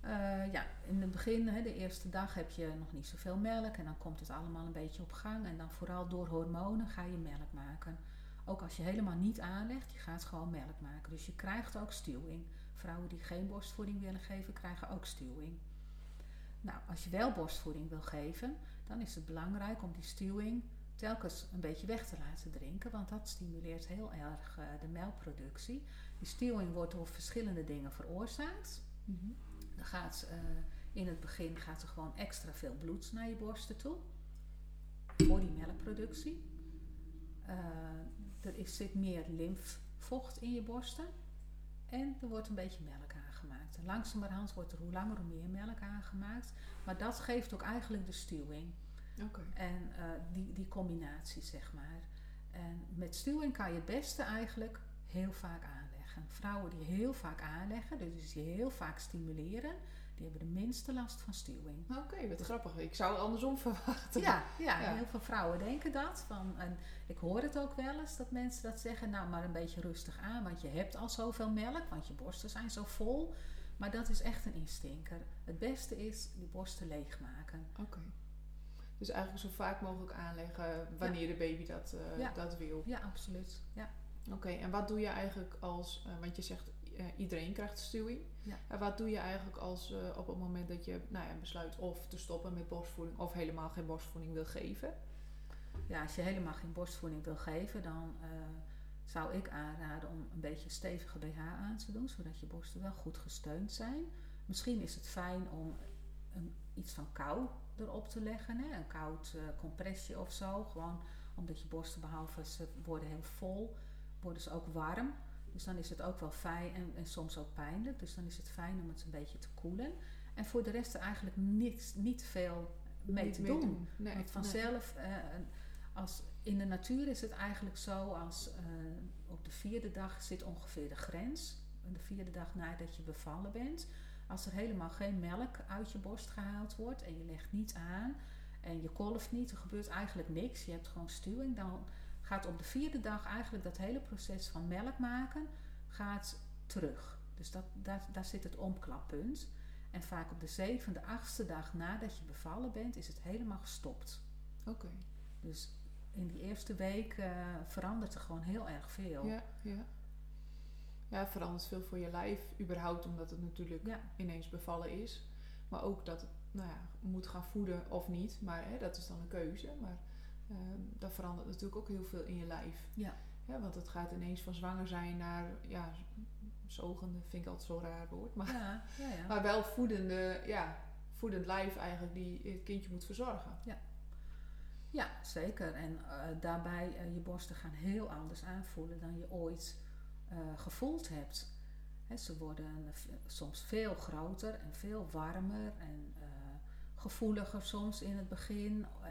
Eh, ja, in het begin, hè, de eerste dag, heb je nog niet zoveel melk. En dan komt het allemaal een beetje op gang. En dan vooral door hormonen ga je melk maken. Ook als je helemaal niet aanlegt, je gaat gewoon melk maken. Dus je krijgt ook stuwing. Vrouwen die geen borstvoeding willen geven, krijgen ook stuwing. Nou, als je wel borstvoeding wil geven, dan is het belangrijk om die stuwing telkens een beetje weg te laten drinken. Want dat stimuleert heel erg eh, de melkproductie. Die stuwing wordt door verschillende dingen veroorzaakt. Dan gaat eh, in het begin gaat er gewoon extra veel bloed naar je borsten toe. Voor die melkproductie. Eh, er is, zit meer lymfvocht in je borsten. En er wordt een beetje melk aangemaakt. Langzamerhand wordt er hoe langer hoe meer melk aangemaakt. Maar dat geeft ook eigenlijk de stuwing. En eh, die, die combinatie, zeg maar. En met stuwing kan je het beste eigenlijk heel vaak aanleggen. Vrouwen die heel vaak aanleggen, dus die heel vaak stimuleren, die hebben de minste last van stuwing. Oké, wat grappig. Ik zou het andersom verwachten. Ja, ja, Ja. heel veel vrouwen denken dat. Van, en ik hoor het ook wel eens dat mensen dat zeggen. Nou, maar een beetje rustig aan, want je hebt al zoveel melk, want je borsten zijn zo vol. Maar dat is echt een instinker. Het beste is die borsten leegmaken. Oké. Dus eigenlijk zo vaak mogelijk aanleggen wanneer de baby dat, eh, Ja. dat wil. Ja, absoluut. Ja. Oké, en wat doe je eigenlijk als, eh, want je zegt eh, iedereen krijgt stuwing. Ja. En wat doe je eigenlijk als op het moment dat je nou ja, besluit of te stoppen met borstvoeding of helemaal geen borstvoeding wil geven? Ja, als je helemaal geen borstvoeding wil geven, dan zou ik aanraden om een beetje een stevige BH aan te doen, zodat je borsten wel goed gesteund zijn. Misschien is het fijn om een, iets van kou erop te leggen, hè? een koud eh, compressje of zo. Gewoon omdat je borsten, behalve ze worden heel vol, worden ze ook warm. Dus dan is het ook wel fijn en, en soms ook pijnlijk. Dus dan is het fijn om het een beetje te koelen. En voor de rest er eigenlijk niet, niet veel mee Niet te doen. Nee, Want vanzelf, eh, als, in de natuur is het eigenlijk zo als eh, op de vierde dag zit ongeveer de grens. De vierde dag nadat je bevallen bent. Als er helemaal geen melk uit je borst gehaald wordt en je legt niet aan en je kolft niet, er gebeurt eigenlijk niks. Je hebt gewoon stuwing. Dan gaat op de vierde dag eigenlijk dat hele proces van melk maken gaat terug. Dus dat, daar, daar zit het omklappunt. En vaak op de zevende, achtste dag nadat je bevallen bent, is het helemaal gestopt. Oké. Dus in die eerste week eh, verandert er gewoon heel erg veel. Ja, ja. Ja, verandert veel voor je lijf, überhaupt omdat het natuurlijk Ja. ineens bevallen is. Maar ook dat het nou ja, moet gaan voeden of niet. Maar hè, dat is dan een keuze. Maar ehm dat verandert natuurlijk ook heel veel in je lijf. Ja. Ja, want het gaat ineens van zwanger zijn naar ja, zogende, vind ik altijd zo'n raar woord. Maar, Ja, ja, ja. maar wel voedende, ja, voedend lijf eigenlijk die het kindje moet verzorgen. Ja, zeker. En eh, daarbij, eh, je borsten gaan heel anders aanvoelen dan je ooit eh, gevoeld hebt. Ze worden soms veel groter en veel warmer en eh, gevoeliger soms in het begin. Eh,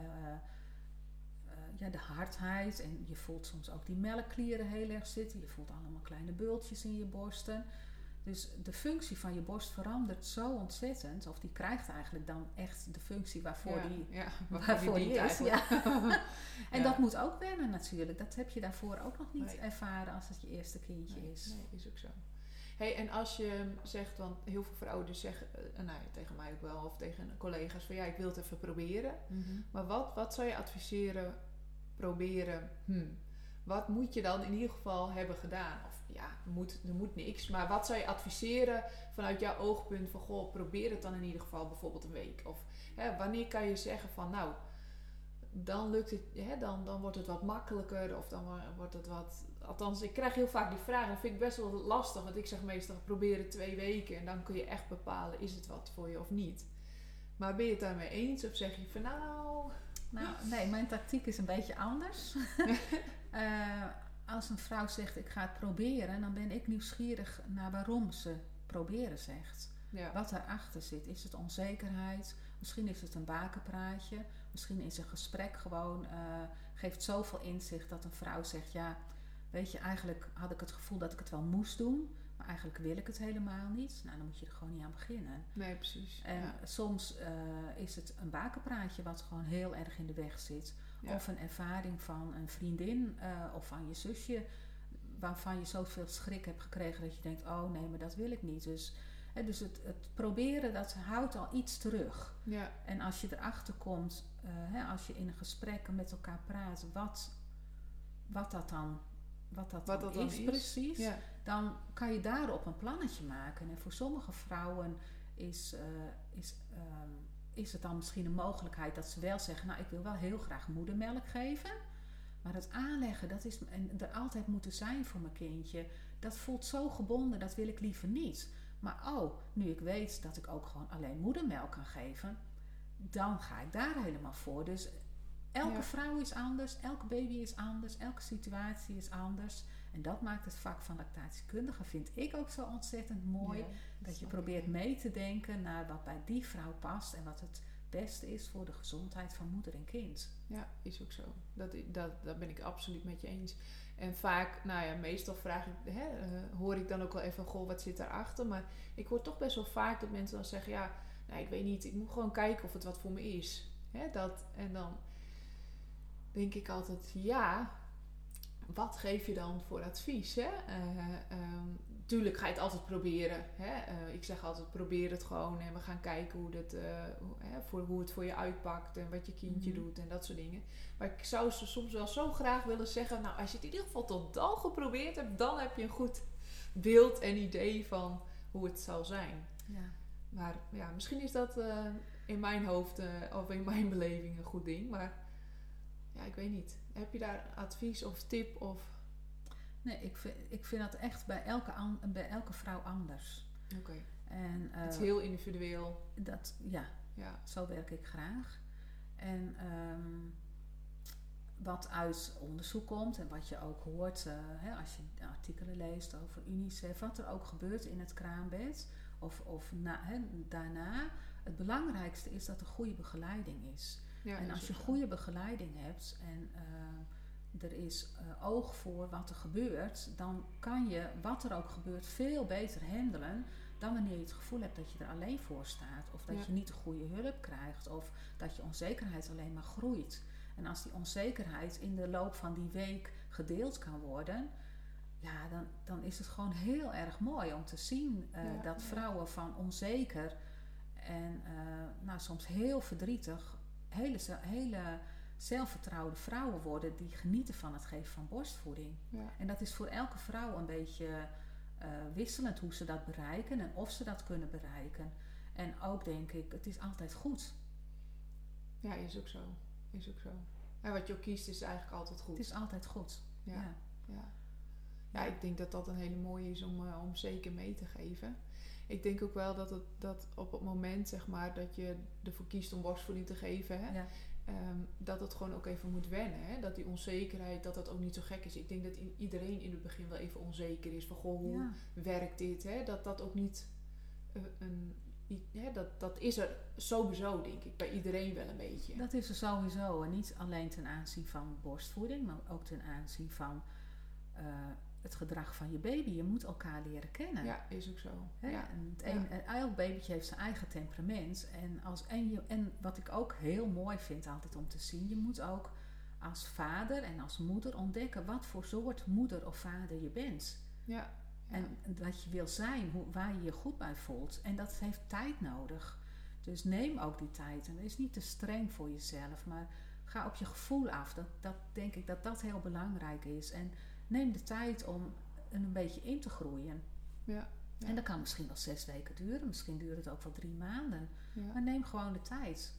ja, de hardheid en je voelt soms ook die melkklieren heel erg zitten. Je voelt allemaal kleine bultjes in je borsten. Dus de functie van je borst verandert zo ontzettend. Of die krijgt eigenlijk dan echt de functie waarvoor ja, die ja, waarvoor die dient is. Ja. en dat moet ook wennen natuurlijk. Dat heb je daarvoor ook nog niet Nee. ervaren als het je eerste kindje Nee, is. Nee, is ook zo. Hey, en als je zegt, want heel veel vrouwen dus zeggen, eh, nou ja, tegen mij ook wel, of tegen collega's, van ja, ik wil het even proberen. Mhm. Maar wat, wat zou je adviseren, proberen, hmm, wat moet je dan in ieder geval hebben gedaan? Of ja, moet, er moet niks, maar wat zou je adviseren vanuit jouw oogpunt van, goh, probeer het dan in ieder geval bijvoorbeeld een week? Of hè, wanneer kan je zeggen van, nou, dan lukt het, hè, dan, dan wordt het wat makkelijker of dan wo- wordt het wat... Althans, ik krijg heel vaak die vraag en dat vind ik best wel lastig. Want ik zeg meestal, probeer het twee weken en dan kun je echt bepalen, is het wat voor je of niet? Maar ben je het daarmee eens of zeg je van, nou... Nou, nee, mijn tactiek is een beetje anders. Eh, als een vrouw zegt ik ga het proberen, dan ben ik nieuwsgierig naar waarom ze proberen zegt. Ja. Wat daarachter zit. Is het onzekerheid? Misschien is het een bakenpraatje. Misschien is een gesprek gewoon, eh, geeft zoveel inzicht dat een vrouw zegt: Ja, weet je, eigenlijk had ik het gevoel dat ik het wel moest doen, maar eigenlijk wil ik het helemaal niet. Nou, dan moet je er gewoon niet aan beginnen. Nee, precies. En ja. soms eh, is het een bakenpraatje wat gewoon heel erg in de weg zit. Ja. Of een ervaring van een vriendin eh, of van je zusje, waarvan je zoveel schrik hebt gekregen dat je denkt: Oh nee, maar dat wil ik niet. Dus, hè, dus het, het proberen, dat houdt al iets terug. ja. En als je erachter komt, eh, hè, als je in een gesprek met elkaar praat, wat, wat dat dan, wat dat Wat dan dat dan is, is. precies, Ja. dan kan je daarop een plannetje maken. En voor sommige vrouwen is, eh, is, ehm, is het dan misschien een mogelijkheid dat ze wel zeggen: Nou, ik wil wel heel graag moedermelk geven. Maar het aanleggen, dat is, en er altijd moeten zijn voor mijn kindje, dat voelt zo gebonden, dat wil ik liever niet. Maar oh, nu ik weet dat ik ook gewoon alleen moedermelk kan geven, dan ga ik daar helemaal voor. Dus elke Ja. vrouw is anders, elke baby is anders, elke situatie is anders. En dat maakt het vak van lactatiekundige, vind ik ook zo ontzettend mooi. Ja, dat je probeert mee te denken naar wat bij die vrouw past en wat het beste is voor de gezondheid van moeder en kind. Ja, is ook zo. Dat, dat, dat ben ik absoluut met je eens. En vaak, nou ja, meestal vraag ik, hè, eh, hoor ik dan ook wel even, goh, wat zit daarachter? Maar ik hoor toch best wel vaak dat mensen dan zeggen, ja, nou, ik weet niet, ik moet gewoon kijken of het wat voor me is. Hè, dat, en dan denk ik altijd, ja, wat geef je dan voor advies? Hè? Eh, ehm, tuurlijk ga je het altijd proberen. Hè? Eh, ik zeg altijd, probeer het gewoon en we gaan kijken hoe, dat, eh, hoe, hè, voor, hoe het voor je uitpakt en wat je kindje Mhm. doet en dat soort dingen. Maar ik zou ze soms wel zo graag willen zeggen, nou als je het in ieder geval tot dan geprobeerd hebt, dan heb je een goed, beeld en idee van hoe het zal zijn. Ja. Maar ja, misschien is dat in mijn hoofd of in mijn beleving een goed ding. Maar ja, ik weet niet. Heb je daar advies of tip of... Nee, ik vind, ik vind dat echt bij elke, an- bij elke vrouw anders. Oké. En, Het is eh, heel individueel. dat, ja, Ja. zo werk ik graag. En ehm, wat uit onderzoek komt en wat je ook hoort eh, hè, als je artikelen leest over UNICEF, wat er ook gebeurt in het kraambed of, of na, hè, daarna. Het belangrijkste is dat er goede begeleiding is. Ja en als je goede begeleiding hebt en eh, er is eh, oog voor wat er gebeurt, dan kan je wat er ook gebeurt veel beter handelen dan wanneer je het gevoel hebt dat je er alleen voor staat. Of dat Ja. je niet de goede hulp krijgt. Of dat je onzekerheid alleen maar groeit. En als die onzekerheid in de loop van die week gedeeld kan worden, ja, dan, dan is het gewoon heel erg mooi om te zien eh, Ja, dat vrouwen van onzeker en nou, soms heel verdrietig, hele, hele zelfvertrouwde vrouwen worden die genieten van het geven van borstvoeding. Ja. En dat is voor elke vrouw een beetje eh, wisselend hoe ze dat bereiken en of ze dat kunnen bereiken. En ook denk ik, het is altijd goed. ja, is ook zo. Is ook zo. En wat je ook kiest is eigenlijk altijd goed. Het is altijd goed. Ja. Ja. Ja. ja, ik denk dat dat een hele mooie is om, eh, om zeker mee te geven. Ik denk ook wel dat, het, dat op het moment zeg maar, dat je ervoor kiest om borstvoeding te geven, hè, Ja. ehm, dat het gewoon ook even moet wennen. Hè? Dat die onzekerheid, dat dat ook niet zo gek is. Ik denk dat iedereen in het begin wel even onzeker is van goh, hoe Ja. werkt dit? Hè? Dat dat ook niet eh, een. Dat, dat is er sowieso, denk ik, bij iedereen wel een beetje. Dat is er sowieso. En niet alleen ten aanzien van borstvoeding, maar ook ten aanzien van eh, het gedrag van je baby. Je moet elkaar leren kennen. Ja, is ook zo. Hè? Ja. En het een, elk babytje heeft zijn eigen temperament. En, als, en, je, en wat ik ook heel mooi vind altijd om te zien, je moet ook als vader en als moeder ontdekken wat voor soort moeder of vader je bent. Ja. En wat je wil zijn, hoe, waar je je goed bij voelt. En dat heeft tijd nodig. Dus neem ook die tijd. En is niet te streng voor jezelf, maar ga op je gevoel af. Dat, dat denk ik dat dat heel belangrijk is. En neem de tijd om een beetje in te groeien. Ja. Ja. En dat kan misschien wel zes weken duren, misschien duurt het ook wel drie maanden. Ja. Maar neem gewoon de tijd.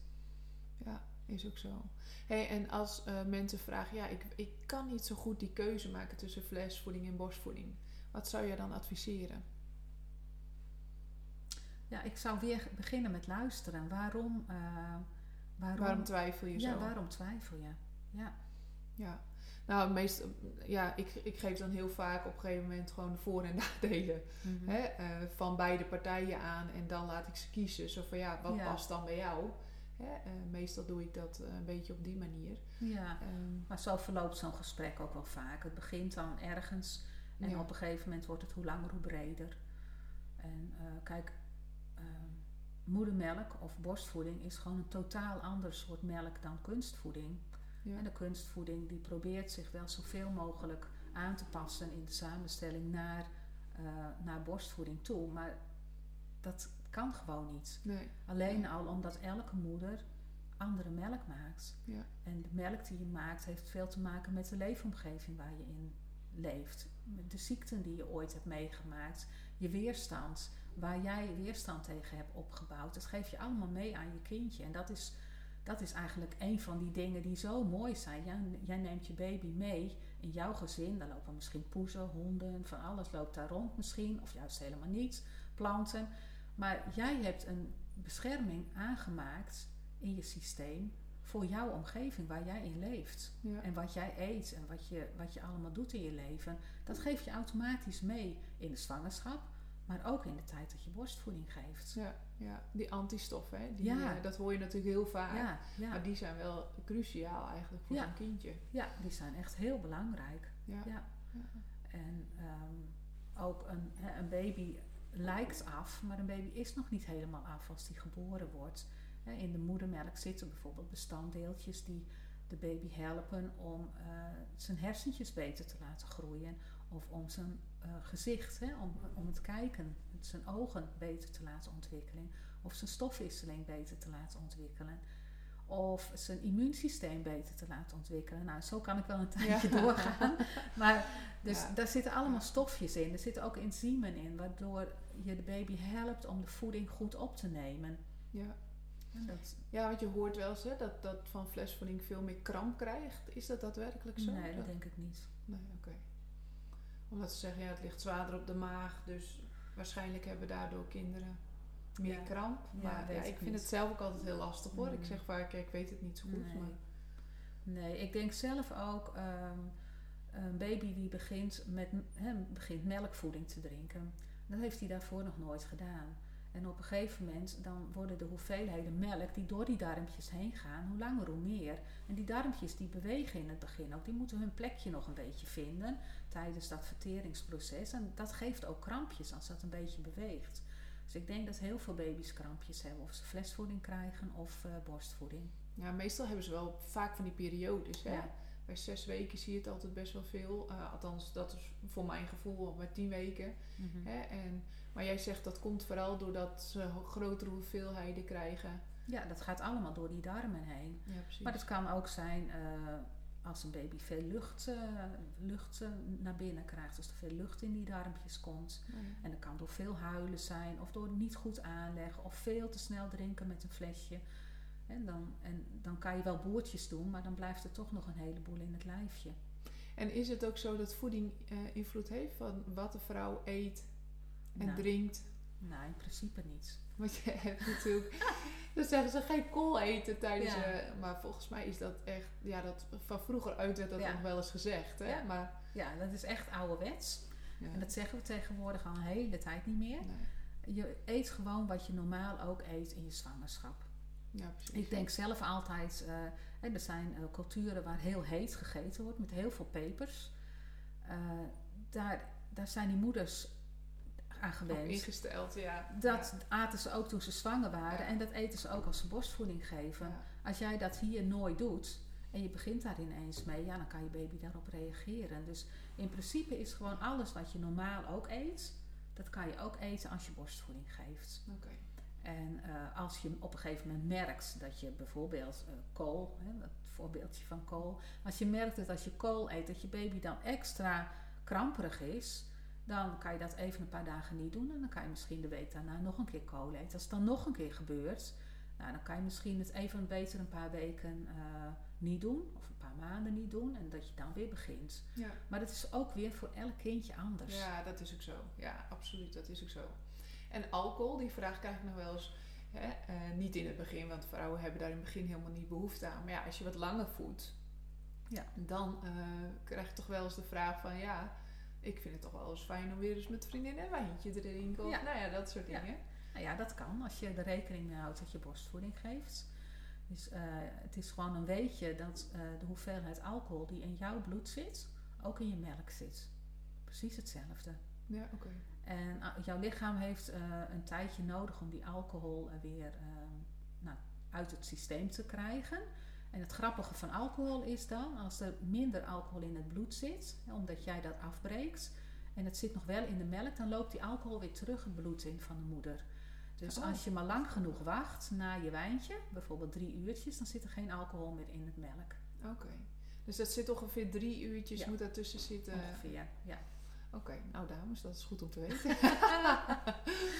Ja, is ook zo. Hey, en als eh, mensen vragen, ja, ik, ik kan niet zo goed die keuze maken tussen flesvoeding en borstvoeding. Wat zou je dan adviseren? Ja, ik zou weer beginnen met luisteren. Waarom, eh, waarom, Waarom twijfel je ja, zo? waarom twijfel je? Ja. Ja. Nou, meest, ja, ik, ik geef dan heel vaak op een gegeven moment gewoon de voor- en nadelen Mhm. hè, eh, van beide partijen aan. En dan laat ik ze kiezen. Zo van, ja, wat Ja. past dan bij jou? Hè, eh, meestal doe ik dat eh, een beetje op die manier. ja. Ehm, Maar zo verloopt zo'n gesprek ook wel vaak. Het begint dan ergens en ja. op een gegeven moment wordt het hoe langer hoe breder. En kijk, eh, moedermelk of borstvoeding is gewoon een totaal ander soort melk dan kunstvoeding. Ja. En de kunstvoeding die probeert zich wel zoveel mogelijk aan te passen in de samenstelling naar, eh, naar borstvoeding toe. Maar dat kan gewoon niet. Nee. Alleen al omdat elke moeder andere melk maakt. Ja. En de melk die je maakt heeft veel te maken met de leefomgeving waar je in leeft. Met de ziekten die je ooit hebt meegemaakt. Je weerstand, waar jij weerstand tegen hebt opgebouwd. Dat geef je allemaal mee aan je kindje. En dat is, dat is eigenlijk een van die dingen die zo mooi zijn. Jij, jij neemt je baby mee in jouw gezin. Daar lopen misschien poezen, honden, van alles loopt daar rond misschien. Of juist helemaal niet, planten. Maar jij hebt een bescherming aangemaakt in je systeem voor jouw omgeving waar jij in leeft. Ja. En wat jij eet en wat je, wat je allemaal doet in je leven, dat geef je automatisch mee in de zwangerschap, maar ook in de tijd dat je borstvoeding geeft. Ja, ja, die antistoffen, hè, die, Ja. eh, dat hoor je natuurlijk heel vaak. Ja, ja, Maar die zijn wel cruciaal eigenlijk voor zo'n kindje. ja, die zijn echt heel belangrijk. Ja. En ehm, ook een, een baby lijkt af, maar een baby is nog niet helemaal af als die geboren wordt. In de moedermelk zitten bijvoorbeeld bestanddeeltjes die de baby helpen om eh, zijn hersentjes beter te laten groeien. Of om zijn eh, gezicht, hè, om, om het kijken, zijn ogen beter te laten ontwikkelen. Of zijn stofwisseling beter te laten ontwikkelen. Of zijn immuunsysteem beter te laten ontwikkelen. Nou, zo kan ik wel een tijdje doorgaan. Maar dus Ja. daar zitten allemaal stofjes in. Er zitten ook enzymen in, waardoor je de baby helpt om de voeding goed op te nemen. Ja. Dat, ja, want je hoort wel eens hè, dat, dat van flesvoeding veel meer kramp krijgt. Is dat daadwerkelijk zo? nee, dat denk ik niet. Nee, oké. Omdat ze zeggen, ja, het ligt zwaarder op de maag, dus waarschijnlijk hebben daardoor kinderen meer Ja. kramp. Maar ja, ik vind niet. het zelf ook altijd heel lastig hoor. Ik Mm. zeg vaak, ik weet het niet zo goed. Nee. Maar Nee, ik denk zelf ook ehm, een baby die begint met hè, begint melkvoeding te drinken. Dat heeft hij daarvoor nog nooit gedaan. En op een gegeven moment dan worden de hoeveelheden melk die door die darmpjes heen gaan, hoe langer hoe meer. En die darmpjes die bewegen in het begin ook, die moeten hun plekje nog een beetje vinden tijdens dat verteringsproces. En dat geeft ook krampjes als dat een beetje beweegt. Dus ik denk dat heel veel baby's krampjes hebben, of ze flesvoeding krijgen of eh, borstvoeding. ja, meestal hebben ze wel vaak van die periodes. Hè? Ja. Bij zes weken zie je het altijd best wel veel. Eh, althans, dat is voor mijn gevoel bij tien weken. Mhm. Hè? En, maar jij zegt dat komt vooral doordat ze grotere hoeveelheden krijgen. Ja, dat gaat allemaal door die darmen heen. Ja, precies. Maar het kan ook zijn eh, als een baby veel lucht, eh, lucht eh, naar binnen krijgt. Als er veel lucht in die darmpjes komt. Ja. En dat kan door veel huilen zijn, of door niet goed aanleggen, of veel te snel drinken met een flesje. En dan, en dan kan je wel boertjes doen, maar dan blijft er toch nog een heleboel in het lijfje. En is het ook zo dat voeding invloed heeft van wat de vrouw eet en Nou. drinkt? Nou, in principe niet. Want je hebt natuurlijk... Dan zeggen ze geen kool eten tijdens... Ja. maar volgens mij is dat echt... Ja, dat, van vroeger uit werd dat Ja. nog wel eens gezegd. Hè? Ja. Maar, Ja, dat is echt ouderwets. En dat zeggen we tegenwoordig al een hele tijd niet meer. Nee. Je eet gewoon wat je normaal ook eet in je zwangerschap. Ja, precies. Ik denk zelf altijd, eh, er zijn eh, culturen waar heel heet gegeten wordt met heel veel pepers. Eh, daar, daar zijn die moeders aan gewend. ingesteld, ja. Dat aten ze ook toen ze zwanger waren Ja. en dat eten ze ook als ze borstvoeding geven. Ja. Als jij dat hier nooit doet en je begint daar ineens mee, ja, dan kan je baby daarop reageren. Dus in principe is gewoon alles wat je normaal ook eet, dat kan je ook eten als je borstvoeding geeft. Oké. En eh, als je op een gegeven moment merkt dat je bijvoorbeeld eh, kool, hè, dat voorbeeldje van kool, als je merkt dat als je kool eet, dat je baby dan extra kramperig is, dan kan je dat even een paar dagen niet doen en dan kan je misschien de week daarna nog een keer kool eten. Als het dan nog een keer gebeurt, nou, dan kan je misschien het even beter een paar weken eh, niet doen of een paar maanden niet doen en dat je dan weer begint. Ja. Maar dat is ook weer voor elk kindje anders. ja, dat is ook zo. Ja, absoluut. Dat is ook zo. En alcohol, die vraag krijg ik nog wel eens. Hè? eh, niet in het begin, want vrouwen hebben daar in het begin helemaal niet behoefte aan. Maar ja, als je wat langer voedt, Ja. dan eh, krijg je toch wel eens de vraag van... Ja, ik vind het toch wel eens fijn om weer eens met vriendinnen een wijntje te drinken. Of Ja. nou ja, dat soort Ja. dingen. Nou ja, dat kan als je er rekening mee houdt dat je borstvoeding geeft. Dus eh, het is gewoon een weetje dat eh, de hoeveelheid alcohol die in jouw bloed zit, ook in je melk zit. Precies hetzelfde. Ja, oké. En jouw lichaam heeft eh, een tijdje nodig om die alcohol eh, weer eh, nou, uit het systeem te krijgen. En het grappige van alcohol is dan, als er minder alcohol in het bloed zit, omdat jij dat afbreekt, en het zit nog wel in de melk, dan loopt die alcohol weer terug het bloed in van de moeder. Dus Oh. als je maar lang genoeg wacht na je wijntje, bijvoorbeeld drie uurtjes, dan zit er geen alcohol meer in het melk. Oké. Dus dat zit ongeveer drie uurtjes, Ja. moet daartussen zitten. Ongeveer, ja. Oké, nou dames, dat is goed om te weten.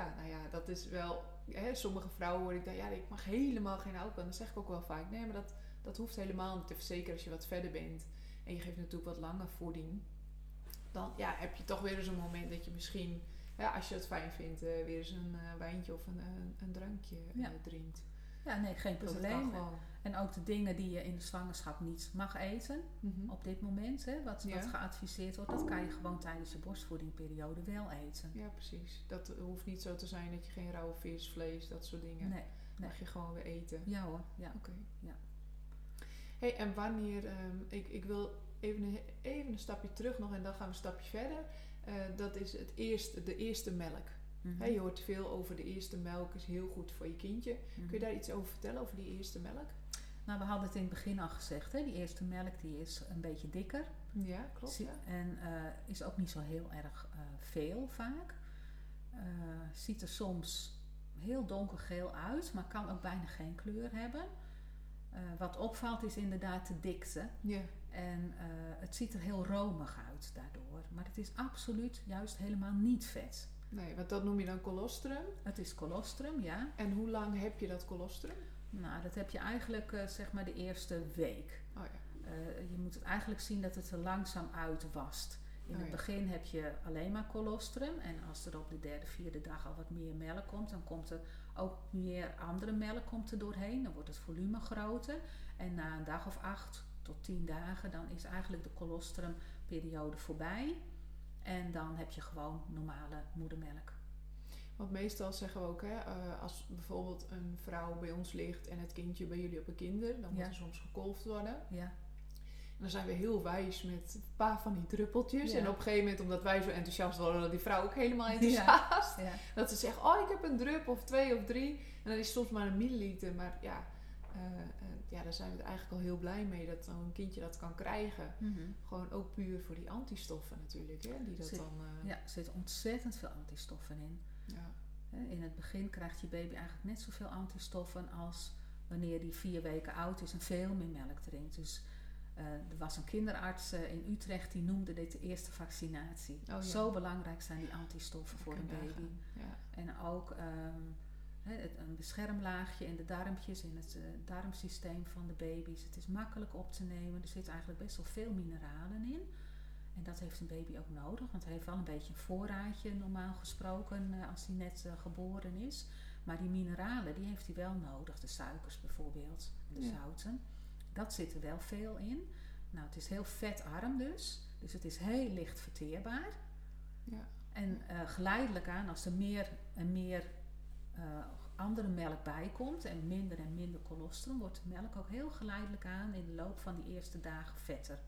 Ja, nou ja, dat is wel... Hè, sommige vrouwen hoor ik dan, ja, ik mag helemaal geen alcohol. En dan zeg ik ook wel vaak, nee, maar dat, dat hoeft helemaal niet. Even zeker als je wat verder bent. En je geeft natuurlijk wat langer voeding. Dan ja, heb je toch weer eens een moment dat je misschien... Ja, als je het fijn vindt, eh, weer eens een eh, wijntje of een, een, een drankje eh, Ja. drinkt. Ja, nee, geen Dus probleem. En ook de dingen die je in de zwangerschap niet mag eten, Mhm. op dit moment, hè, wat, Ja. wat geadviseerd wordt, dat kan je gewoon tijdens je borstvoedingperiode wel eten. Ja, precies. Dat hoeft niet zo te zijn dat je geen rauwe vis, vlees, dat soort dingen... Nee, nee. mag je gewoon weer eten. Ja hoor, ja. Oké. Ja. Hey, en wanneer, ehm, ik, ik wil even een, even een stapje terug nog en dan gaan we een stapje verder. Eh, dat is het eerste, de eerste melk. Mhm. Hè, je hoort veel over de eerste melk, is heel goed voor je kindje. Mhm. Kun je daar iets over vertellen, over die eerste melk? Nou, we hadden het in het begin al gezegd, hè? die eerste melk die is een beetje dikker. Ja, klopt. Ja. En eh, is ook niet zo heel erg eh, veel vaak. Eh, ziet er soms heel donkergeel uit, maar kan ook bijna geen kleur hebben. Wat opvalt is inderdaad de dikte. Ja. En het ziet er heel romig uit daardoor. Maar het is absoluut juist helemaal niet vet. Nee, want dat noem je dan colostrum. Het is colostrum, ja. En hoe lang heb je dat colostrum? Nou, dat heb je eigenlijk eh, zeg maar de eerste week. Oh ja. Eh, je moet het eigenlijk zien dat het er langzaam uitwast. In Oh het ja. begin heb je alleen maar colostrum. En als er op de derde, vierde dag al wat meer melk komt, dan komt er ook meer andere melk komt er doorheen. Dan wordt het volume groter. En na een dag of acht tot tien dagen, dan is eigenlijk de colostrumperiode voorbij. En dan heb je gewoon normale moedermelk. Want meestal zeggen we ook, hè, eh, als bijvoorbeeld een vrouw bij ons ligt en het kindje bij jullie op een kinder, dan moet Ja. er soms gekolfd worden. Ja, En dan zijn we heel wijs met een paar van die druppeltjes. Ja. En op een gegeven moment, omdat wij zo enthousiast worden, dat die vrouw ook helemaal enthousiast. ja. Dat ze zegt, oh ik heb een drup of twee of drie. En dan is soms maar een milliliter. Maar ja, eh, ja, daar zijn we er eigenlijk al heel blij mee dat zo'n kindje dat kan krijgen. Mhm. Gewoon ook puur voor die antistoffen natuurlijk. Hè, die dat Zit- dan... eh, ja, er zitten ontzettend veel antistoffen in. ja. In het begin krijgt je baby eigenlijk net zoveel antistoffen als wanneer die vier weken oud is en veel meer melk drinkt. Dus eh, er was een kinderarts eh, in Utrecht die noemde dit de eerste vaccinatie. ja. Zo belangrijk zijn die antistoffen voor een baby. Ja. En ook ehm, een beschermlaagje in de darmpjes, in het eh, darmsysteem van de baby's. Het is makkelijk op te nemen. Er zit eigenlijk best wel veel mineralen in. En dat heeft een baby ook nodig, want hij heeft wel een beetje een voorraadje normaal gesproken eh, als hij net eh, geboren is. Maar die mineralen, die heeft hij wel nodig. De suikers bijvoorbeeld, de Ja. zouten. Dat zit er wel veel in. Nou, het is heel vetarm dus. Dus het is heel licht verteerbaar. Ja. En geleidelijk aan, als er meer en meer eh, andere melk bij komt en minder en minder colostrum, wordt de melk ook heel geleidelijk aan in de loop van die eerste dagen vetter.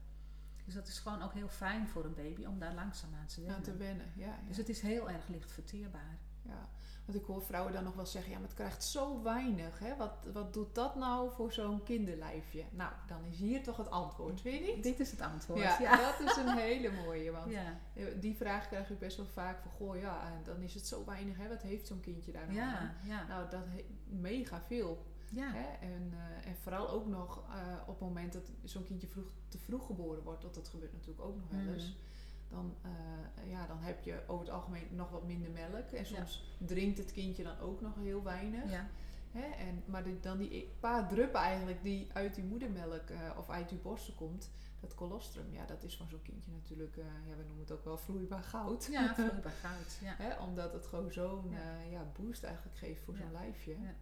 Dus dat is gewoon ook heel fijn voor een baby om daar langzaam aan te wennen. Aan te wennen, ja. ja. Dus het is heel erg licht verteerbaar. Ja, want ik hoor vrouwen dan nog wel zeggen, ja, maar het krijgt zo weinig. Hè? Wat, wat doet dat nou voor zo'n kinderlijfje? Nou, dan is hier toch het antwoord, vind je niet? Dit is het antwoord. Ja, ja. dat is een hele mooie. Want Ja, die vraag krijg ik best wel vaak van, goh ja, dan is het zo weinig. Hè? Wat heeft zo'n kindje daar nou aan? ja, ja. Nou, dat mega veel. ja. Hè? En, eh, en vooral ook nog eh, op het moment dat zo'n kindje vroeg, te vroeg geboren wordt, want dat gebeurt natuurlijk ook nog wel eens. Mhm. Dan, eh, ja, dan heb je over het algemeen nog wat minder melk. En soms drinkt het kindje dan ook nog heel weinig. ja. Hè? En, maar dan die paar druppen eigenlijk die uit die moedermelk eh, of uit die borsten komt, dat colostrum, ja, dat is van zo'n kindje natuurlijk, eh, ja, we noemen het ook wel vloeibaar goud. Ja, vloeibaar goud. Ja. Hè? Omdat het gewoon zo'n Ja. ja, boost eigenlijk geeft voor zo'n lijfje. Ja.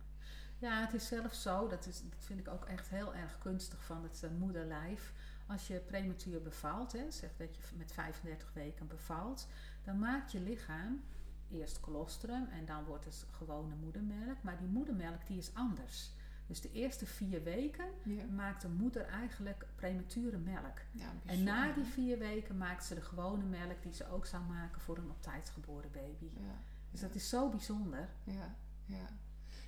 Ja, het is zelfs zo, dat, is, dat vind ik ook echt heel erg kunstig van het moederlijf. Als je prematuur bevalt, hè, zeg dat je met 35 weken bevalt, dan maakt je lichaam eerst colostrum en dan wordt het gewone moedermelk. Maar die moedermelk die is anders. Dus de eerste vier weken Ja. maakt de moeder eigenlijk premature melk. Ja, En na die vier weken maakt ze de gewone melk die ze ook zou maken voor een op tijd geboren baby. Ja. Dus dat is zo bijzonder. Ja, ja.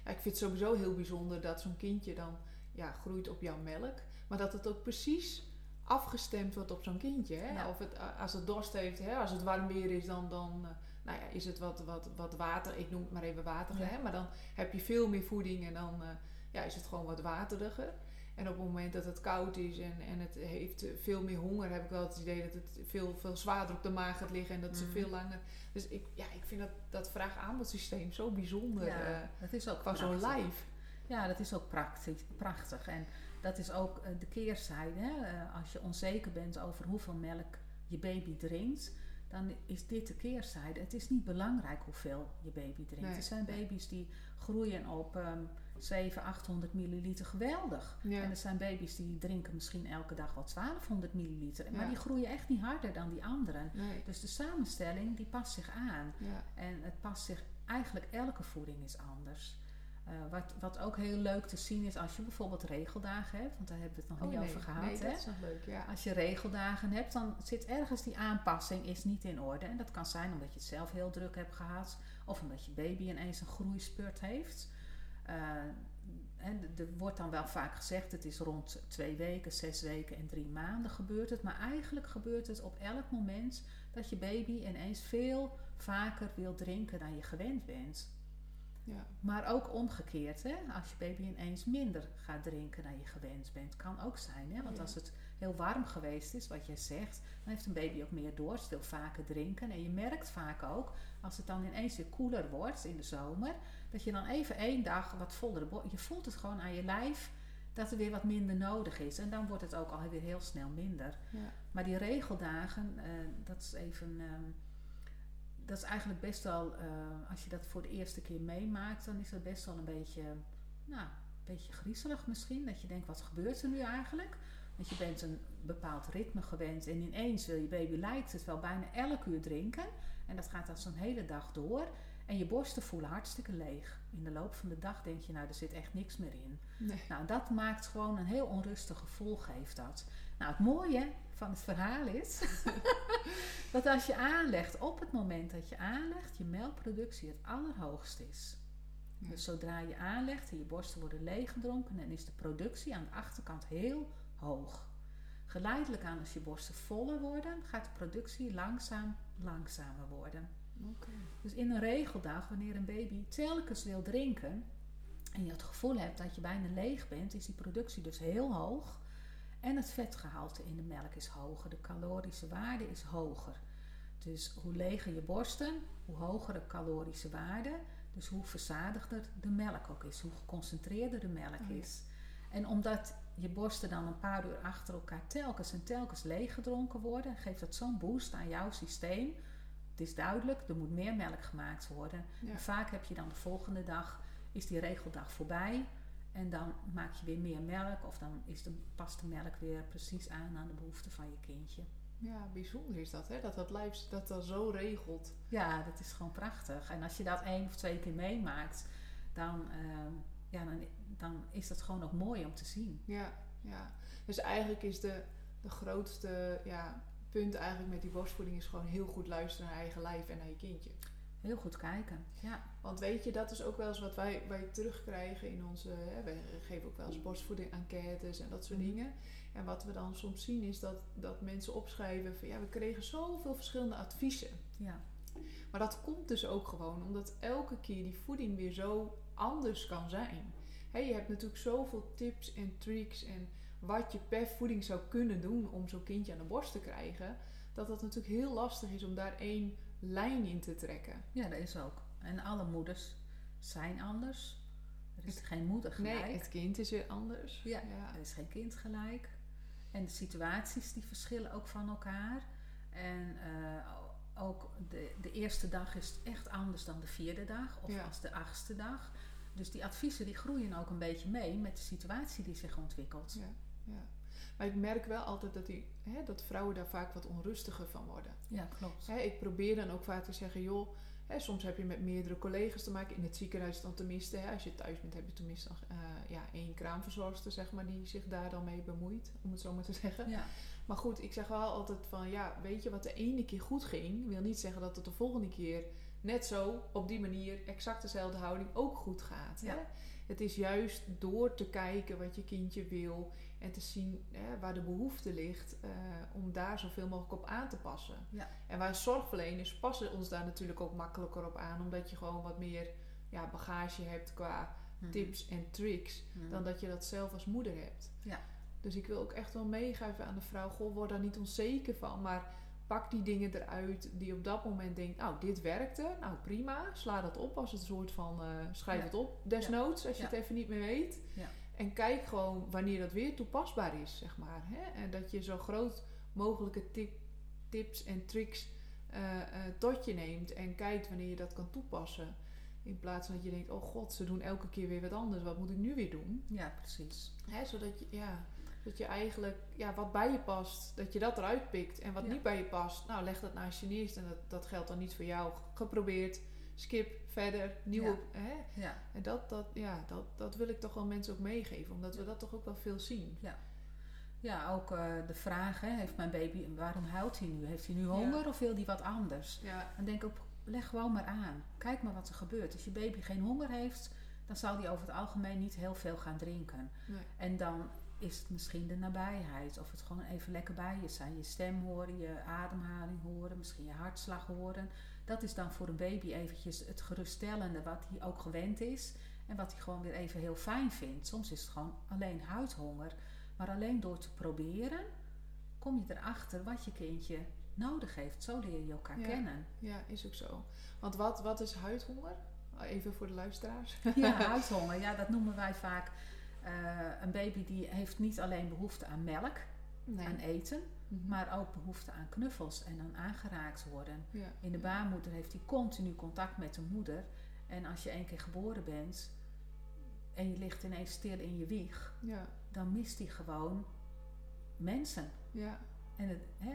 ja, ik vind het sowieso heel bijzonder dat zo'n kindje dan ja, groeit op jouw melk. Maar dat het ook precies afgestemd wordt op zo'n kindje. Hè? Of het, als het dorst heeft, hè? als het warm weer is, dan, dan eh, nou ja, is het wat, wat, wat water. Ik noem het maar even. Ja. Hè? Maar dan heb je veel meer voeding en dan eh, ja, is het gewoon wat wateriger. En op het moment dat het koud is en, en het heeft veel meer honger, heb ik wel het idee dat het veel, veel zwaarder op de maag gaat liggen en dat ze Mhm. veel langer. Dus ik, ja, ik vind dat, dat vraag-aanbod-systeem zo bijzonder. Ja, dat is ook van zo'n lijf. Ja, dat is ook praktisch, prachtig. En dat is ook eh, de keerzijde. Hè? Eh, als je onzeker bent over hoeveel melk je baby drinkt, dan is dit de keerzijde. Het is niet belangrijk hoeveel je baby drinkt. Nee, er zijn baby's die groeien op ehm 700, 800 milliliter geweldig. Ja. En er zijn baby's die drinken misschien elke dag wel 1200 milliliter. Maar Ja. die groeien echt niet harder dan die anderen. Nee. Dus de samenstelling die past zich aan. Ja. En het past zich, eigenlijk elke voeding is anders. Eh, wat, wat ook heel leuk te zien is als je bijvoorbeeld regeldagen hebt, want daar hebben we het nog Oh, niet nee. over gehad. Nee, hè? dat is nog leuk, ja. Als je regeldagen hebt, dan zit ergens die aanpassing is niet in orde. En dat kan zijn omdat je het zelf heel druk hebt gehad, of omdat je baby ineens een groeispurt heeft. Eh, en er wordt dan wel vaak gezegd, het is rond twee weken, zes weken en drie maanden gebeurt het. Maar eigenlijk gebeurt het op elk moment dat je baby ineens veel vaker wil drinken dan je gewend bent. Ja. Maar ook omgekeerd, hè? als je baby ineens minder gaat drinken dan je gewend bent. Kan ook zijn, hè? want Ja. als het heel warm geweest is, wat jij zegt, dan heeft een baby ook meer dorst, wil vaker drinken. En je merkt vaak ook, als het dan ineens weer koeler wordt in de zomer, dat je dan even één dag wat voller Je voelt het gewoon aan je lijf dat er weer wat minder nodig is. En dan wordt het ook alweer heel snel minder. Ja. Maar die regeldagen, eh, dat is even. ehm, dat is eigenlijk best wel, eh, als je dat voor de eerste keer meemaakt, dan is dat best wel een beetje, nou, een beetje griezelig misschien. Dat je denkt, wat gebeurt er nu eigenlijk? Want je bent een bepaald ritme gewend en ineens wil je baby, lijkt het wel, bijna elk uur drinken. En dat gaat dan zo'n hele dag door. En je borsten voelen hartstikke leeg. In de loop van de dag denk je, nou, er zit echt niks meer in. Nee. Nou, dat maakt gewoon een heel onrustig gevoel, geeft dat. Nou, het mooie van het verhaal is dat als je aanlegt, op het moment dat je aanlegt, je melkproductie het allerhoogst is. Ja. Dus zodra je aanlegt en je borsten worden leeggedronken, dan is de productie aan de achterkant heel hoog. Geleidelijk aan als je borsten voller worden, gaat de productie langzaam langzamer worden. Dus in een regeldag, wanneer een baby telkens wil drinken en je het gevoel hebt dat je bijna leeg bent, is die productie dus heel hoog. En het vetgehalte in de melk is hoger, de calorische waarde is hoger. Dus hoe leger je borsten, hoe hoger de calorische waarde. Dus hoe verzadigder de melk ook is, hoe geconcentreerder de melk Oh ja. is. En omdat je borsten dan een paar uur achter elkaar telkens en telkens leeggedronken worden, geeft dat zo'n boost aan jouw systeem. Het is duidelijk, er moet meer melk gemaakt worden. Ja. En vaak heb je dan de volgende dag, is die regeldag voorbij. En dan maak je weer meer melk. Of dan is de, past de melk weer precies aan aan de behoeften van je kindje. ja, bijzonder is dat, hè? Dat dat lijf dat dat zo regelt. Ja, dat is gewoon prachtig. En als je dat één of twee keer meemaakt, dan, ehm, ja, dan, dan is dat gewoon ook mooi om te zien. Ja, ja. Dus eigenlijk is de, de grootste ja, punt eigenlijk met die borstvoeding is gewoon heel goed luisteren naar eigen lijf en naar je kindje. Heel goed kijken. Ja, Want weet je, dat is ook wel eens wat wij, wij terugkrijgen in onze... Hè, wij geven ook wel eens borstvoeding enquêtes en dat soort Mhm. dingen. En wat we dan soms zien is dat, dat mensen opschrijven van... Ja, we kregen zoveel verschillende adviezen. ja, Maar dat komt dus ook gewoon omdat elke keer die voeding weer zo anders kan zijn. Hè, je hebt natuurlijk zoveel tips en tricks en wat je per voeding zou kunnen doen om zo'n kindje aan de borst te krijgen. Dat het natuurlijk heel lastig is om daar één lijn in te trekken. ja, dat is ook. En alle moeders zijn anders. Er is geen moeder gelijk. Nee, het kind is weer anders. Ja. Er is geen kind gelijk. En de situaties die verschillen ook van elkaar. En eh, ook de, de eerste dag is echt anders dan de vierde dag of Ja. als de achtste dag. Dus die adviezen die groeien ook een beetje mee met de situatie die zich ontwikkelt. Ja. Ja. Maar ik merk wel altijd dat, die, hè, dat vrouwen daar vaak wat onrustiger van worden. Ja, klopt. Hè, ik probeer dan ook vaak te zeggen, joh, hè, soms heb je met meerdere collega's te maken. In het ziekenhuis dan tenminste, hè, als je thuis bent, heb je tenminste eh, ja, één kraamverzorgster, zeg maar, die zich daar dan mee bemoeit, om het zo maar te zeggen. Ja, Maar goed, ik zeg wel altijd van, ja, weet je, wat de ene keer goed ging, wil niet zeggen dat het de volgende keer net zo, op die manier, exact dezelfde houding ook goed gaat. Hè? Ja. Het is juist door te kijken wat je kindje wil en te zien hè, waar de behoefte ligt, eh, om daar zoveel mogelijk op aan te passen. Ja. En wij als zorgverleners passen ons daar natuurlijk ook makkelijker op aan, omdat je gewoon wat meer ja, bagage hebt qua Mhm. tips en tricks, Mhm. dan dat je dat zelf als moeder hebt. Ja. Dus ik wil ook echt wel meegeven aan de vrouw, goh, word daar niet onzeker van, maar pak die dingen eruit die op dat moment denkt, nou, dit werkte, nou prima, sla dat op als het een soort van, eh, schrijf Ja. het op, desnoods, als je het even niet meer weet. Ja. En kijk gewoon wanneer dat weer toepasbaar is, zeg maar. Hè? En dat je zo groot mogelijke tip, tips en tricks eh, eh, tot je neemt en kijkt wanneer je dat kan toepassen. In plaats van dat je denkt, oh god, ze doen elke keer weer wat anders, wat moet ik nu weer doen? Ja, precies. Hè, zodat je, ja, dat je eigenlijk, ja, wat bij je past, dat je dat eruit pikt. En wat Ja. niet bij je past, nou leg dat naast je neer. En dat, dat geldt dan niet voor jou. Geprobeerd, skip, verder, nieuwe. Hè? Ja, En dat, dat, ja, dat, dat wil ik toch wel mensen ook meegeven. Omdat we dat toch ook wel veel zien. ja ook eh, de vraag, hè, heeft mijn baby, waarom huilt hij nu? Heeft hij nu honger of wil hij wat anders? Ja, Dan denk ik ook, leg gewoon maar aan. Kijk maar wat er gebeurt. Als je baby geen honger heeft, dan zal die over het algemeen niet heel veel gaan drinken. Nee. En dan is het misschien de nabijheid. Of het gewoon even lekker bij je zijn. Je stem horen, je ademhaling horen, misschien je hartslag horen. Dat is dan voor een baby eventjes het geruststellende wat hij ook gewend is. En wat hij gewoon weer even heel fijn vindt. Soms is het gewoon alleen huidhonger. Maar alleen door te proberen kom je erachter wat je kindje nodig heeft. Zo leer je elkaar Ja. kennen. Ja, is ook zo. Want wat, wat is huidhonger? Even voor de luisteraars. Ja, huidhonger. Ja, dat noemen wij vaak. eh, een baby die heeft niet alleen behoefte aan melk, Nee. aan eten, Mhm. maar ook behoefte aan knuffels en aan aangeraakt worden. ja. In de baarmoeder heeft hij continu contact met de moeder. En als je één keer geboren bent en je ligt ineens stil in je wieg, Ja, dan mist hij gewoon mensen. ja, En, het, hè,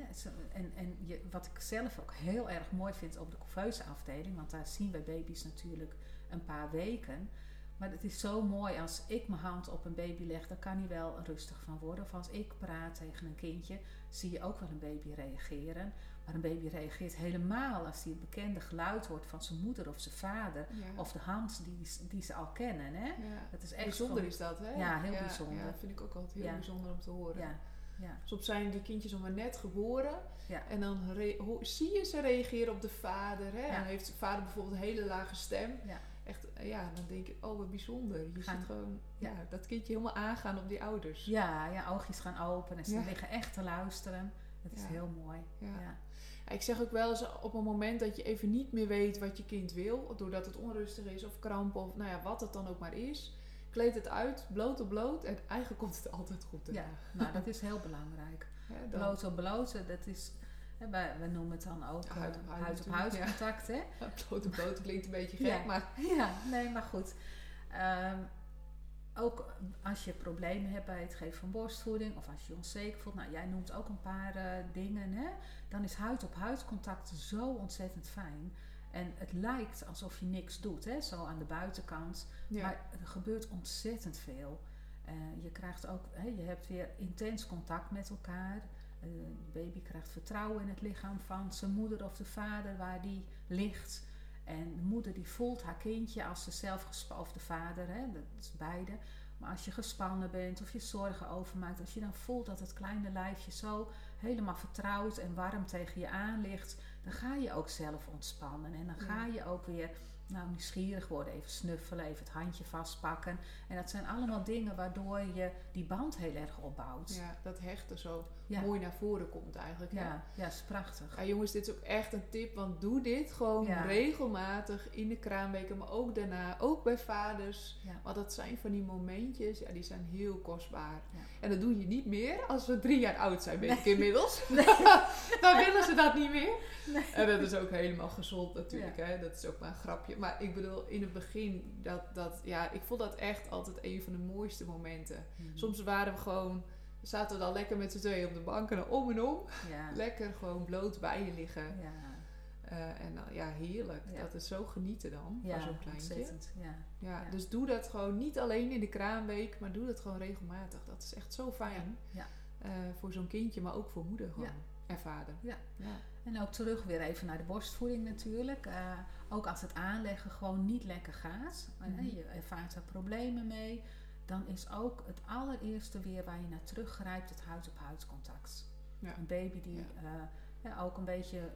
en, en je, wat ik zelf ook heel erg mooi vind op de couveuse afdeling, want daar zien we baby's natuurlijk een paar weken. Maar het is zo mooi als ik mijn hand op een baby leg, dan kan hij wel rustig van worden. Of als ik praat tegen een kindje, zie je ook wel een baby reageren. Maar een baby reageert helemaal als hij het bekende geluid hoort van zijn moeder of zijn vader. ja. Of de hand die, die ze al kennen. Hè? ja. Dat is echt Bijzonder is dat, hè? Ja, heel bijzonder. Ja, vind ik ook altijd heel bijzonder om te horen. Soms zijn die kindjes nog maar net geboren. En dan zie je ze reageren op de vader. Hè? En dan heeft de vader bijvoorbeeld een hele lage stem. Ja. Echt, eh, ja, dan denk ik, oh wat bijzonder. Je Gaan- ziet gewoon Ja. ja. dat kindje helemaal aangaan op die ouders. ja, ja, oogjes gaan open en ze Ja. liggen echt te luisteren. Dat is Ja. heel mooi. Ja. Ja. Ja, Ik zeg ook wel eens op een moment dat je even niet meer weet wat je kind wil, doordat het onrustig is of krampen of nou ja, wat het dan ook maar is. Kleed het uit, bloot op bloot en eigenlijk komt het altijd goed. Ja, nou dat is heel belangrijk. Dan- Bloot op bloot, dat is, wij, we noemen het dan ook eh, huid op huid op contact. Hè? bloot op bloot klinkt een beetje gek, maar Ja, nee, maar goed. Ehm, ook als je problemen hebt bij het geven van borstvoeding of als je je onzeker voelt, nou jij noemt ook een paar eh, dingen, hè? dan is huid op huid contact zo ontzettend fijn. En het lijkt alsof je niks doet, hè? zo aan de buitenkant. ja. Maar er gebeurt ontzettend veel. Eh, je krijgt ook, hè, je hebt weer intens contact met elkaar. Eh, de baby krijgt vertrouwen in het lichaam van zijn moeder of de vader waar die ligt. En de moeder die voelt haar kindje als ze zelf gespannen, of de vader, hè, dat is beide. Maar als je gespannen bent of je zorgen overmaakt, als je dan voelt dat het kleine lijfje zo helemaal vertrouwd en warm tegen je aan ligt, dan ga je ook zelf ontspannen. En dan ga je ook weer nou, nieuwsgierig worden, even snuffelen, even het handje vastpakken. En dat zijn allemaal dingen waardoor je die band heel erg opbouwt. ja, dat hechten zo Ja. mooi naar voren komt eigenlijk. hè. ja, ja, is prachtig. Ja, jongens, dit is ook echt een tip, want doe dit gewoon Ja. regelmatig in de kraamweken, maar ook daarna, ook bij vaders. Want dat zijn van die momentjes, ja, die zijn heel kostbaar. En dat doe je niet meer als we drie jaar oud zijn, weet ik inmiddels. Dan willen ze dat niet meer. En dat is ook helemaal gezond natuurlijk, hè? dat is ook maar een grapje. Maar ik bedoel, in het begin, dat, dat, ja, ik vond dat echt altijd een van de mooiste momenten. Mhm. Soms waren we gewoon, zaten we dan lekker met z'n tweeën op de bank en om en om. Ja. Lekker gewoon bloot bij je liggen. Ja, Eh, en dan, ja, heerlijk. Ja. Dat is zo genieten dan ja van zo'n kleintje. ontzettend. Ja. Ja, Ja. Dus doe dat gewoon niet alleen in de kraamweek, maar doe dat gewoon regelmatig. Dat is echt zo fijn. Ja. Eh, voor zo'n kindje, maar ook voor moeder gewoon. Ja. En vader. Ja. ja. En ook terug weer even naar de borstvoeding natuurlijk. Eh, ook als het aanleggen gewoon niet lekker gaat, Mhm. je ervaart er problemen mee, dan is ook het allereerste weer waar je naar teruggrijpt het huid-op-huid contact. Ja. Een baby die eh, ook een beetje eh,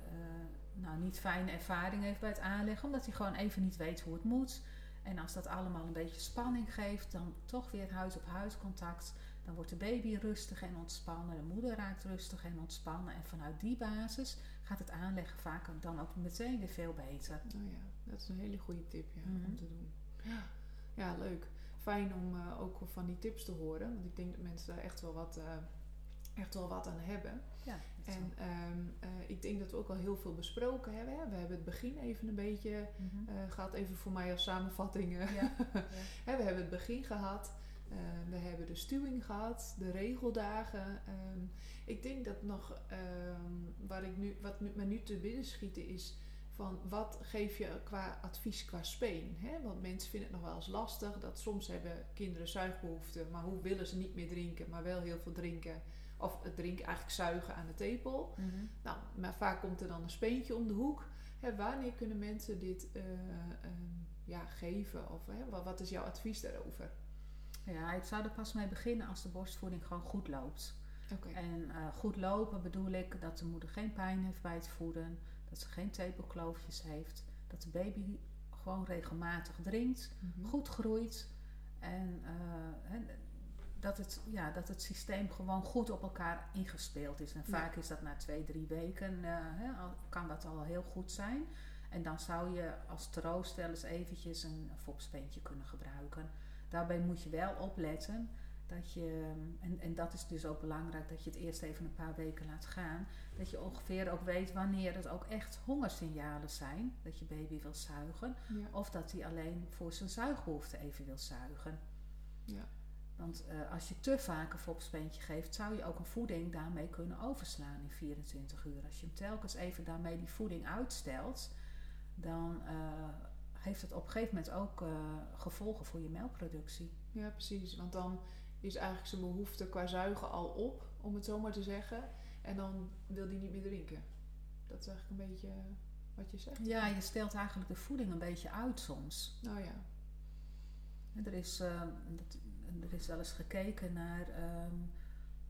nou, niet fijne ervaring heeft bij het aanleggen, omdat hij gewoon even niet weet hoe het moet. En als dat allemaal een beetje spanning geeft, dan toch weer huid-op-huid contact. Dan wordt de baby rustig en ontspannen, de moeder raakt rustig en ontspannen. En vanuit die basis gaat het aanleggen vaak dan ook meteen weer veel beter. Nou ja, dat is een hele goede tip ja, Mhm. om te doen. Ja. ja, leuk. Fijn om eh, ook van die tips te horen. Want ik denk dat mensen daar echt wel wat, eh, echt wel wat aan hebben. Ja, En ehm, eh, ik denk dat we ook al heel veel besproken hebben. Hè. We hebben het begin even een beetje. Mhm. eh gaat even voor mij als samenvatting. Ja, Hè, we hebben het begin gehad. eh, we hebben de stuwing gehad, de regeldagen. Ehm, ik denk dat nog ehm, waar ik nu, wat me nu te binnen schieten is van wat geef je qua advies qua speen. Hè? Want mensen vinden het nog wel eens lastig dat soms hebben kinderen zuigbehoeften, maar hoe willen ze niet meer drinken, maar wel heel veel drinken. Of het drinken eigenlijk zuigen aan de tepel. Mhm. Nou, maar vaak komt er dan een speentje om de hoek. Hè, wanneer kunnen mensen dit eh, ehm, ja, geven? Of hè, wat, is jouw advies daarover? ja, ik zou er pas mee beginnen als de borstvoeding gewoon goed loopt. Oké. En eh, goed lopen bedoel ik dat de moeder geen pijn heeft bij het voeden. Dat ze geen tepelkloofjes heeft, dat de baby gewoon regelmatig drinkt, Mhm. goed groeit en eh, en dat, het, ja, dat het systeem gewoon goed op elkaar ingespeeld is. En Ja. vaak is dat na twee, drie weken, eh, al- kan dat al heel goed zijn. En dan zou je als troost wel eens eventjes een fopspeentje kunnen gebruiken. Daarbij moet je wel opletten dat je, en, en dat is dus ook belangrijk, dat je het eerst even een paar weken laat gaan. Dat je ongeveer ook weet wanneer het ook echt hongersignalen zijn, dat je baby wil zuigen. Ja. Of dat hij alleen voor zijn zuigbehoefte even wil zuigen. Ja. Want eh, als je te vaak een fopspeentje geeft, zou je ook een voeding daarmee kunnen overslaan in 24 uur. Als je hem telkens even daarmee die voeding uitstelt, dan eh, heeft het op een gegeven moment ook eh, gevolgen voor je melkproductie. Ja, precies. Want dan is eigenlijk zijn behoefte qua zuigen al op, om het zo maar te zeggen. En dan wil hij niet meer drinken. Dat is eigenlijk een beetje wat je zegt. Ja, je stelt eigenlijk de voeding een beetje uit soms. Nou ja. En er, is, eh, dat, er is wel eens gekeken naar ehm,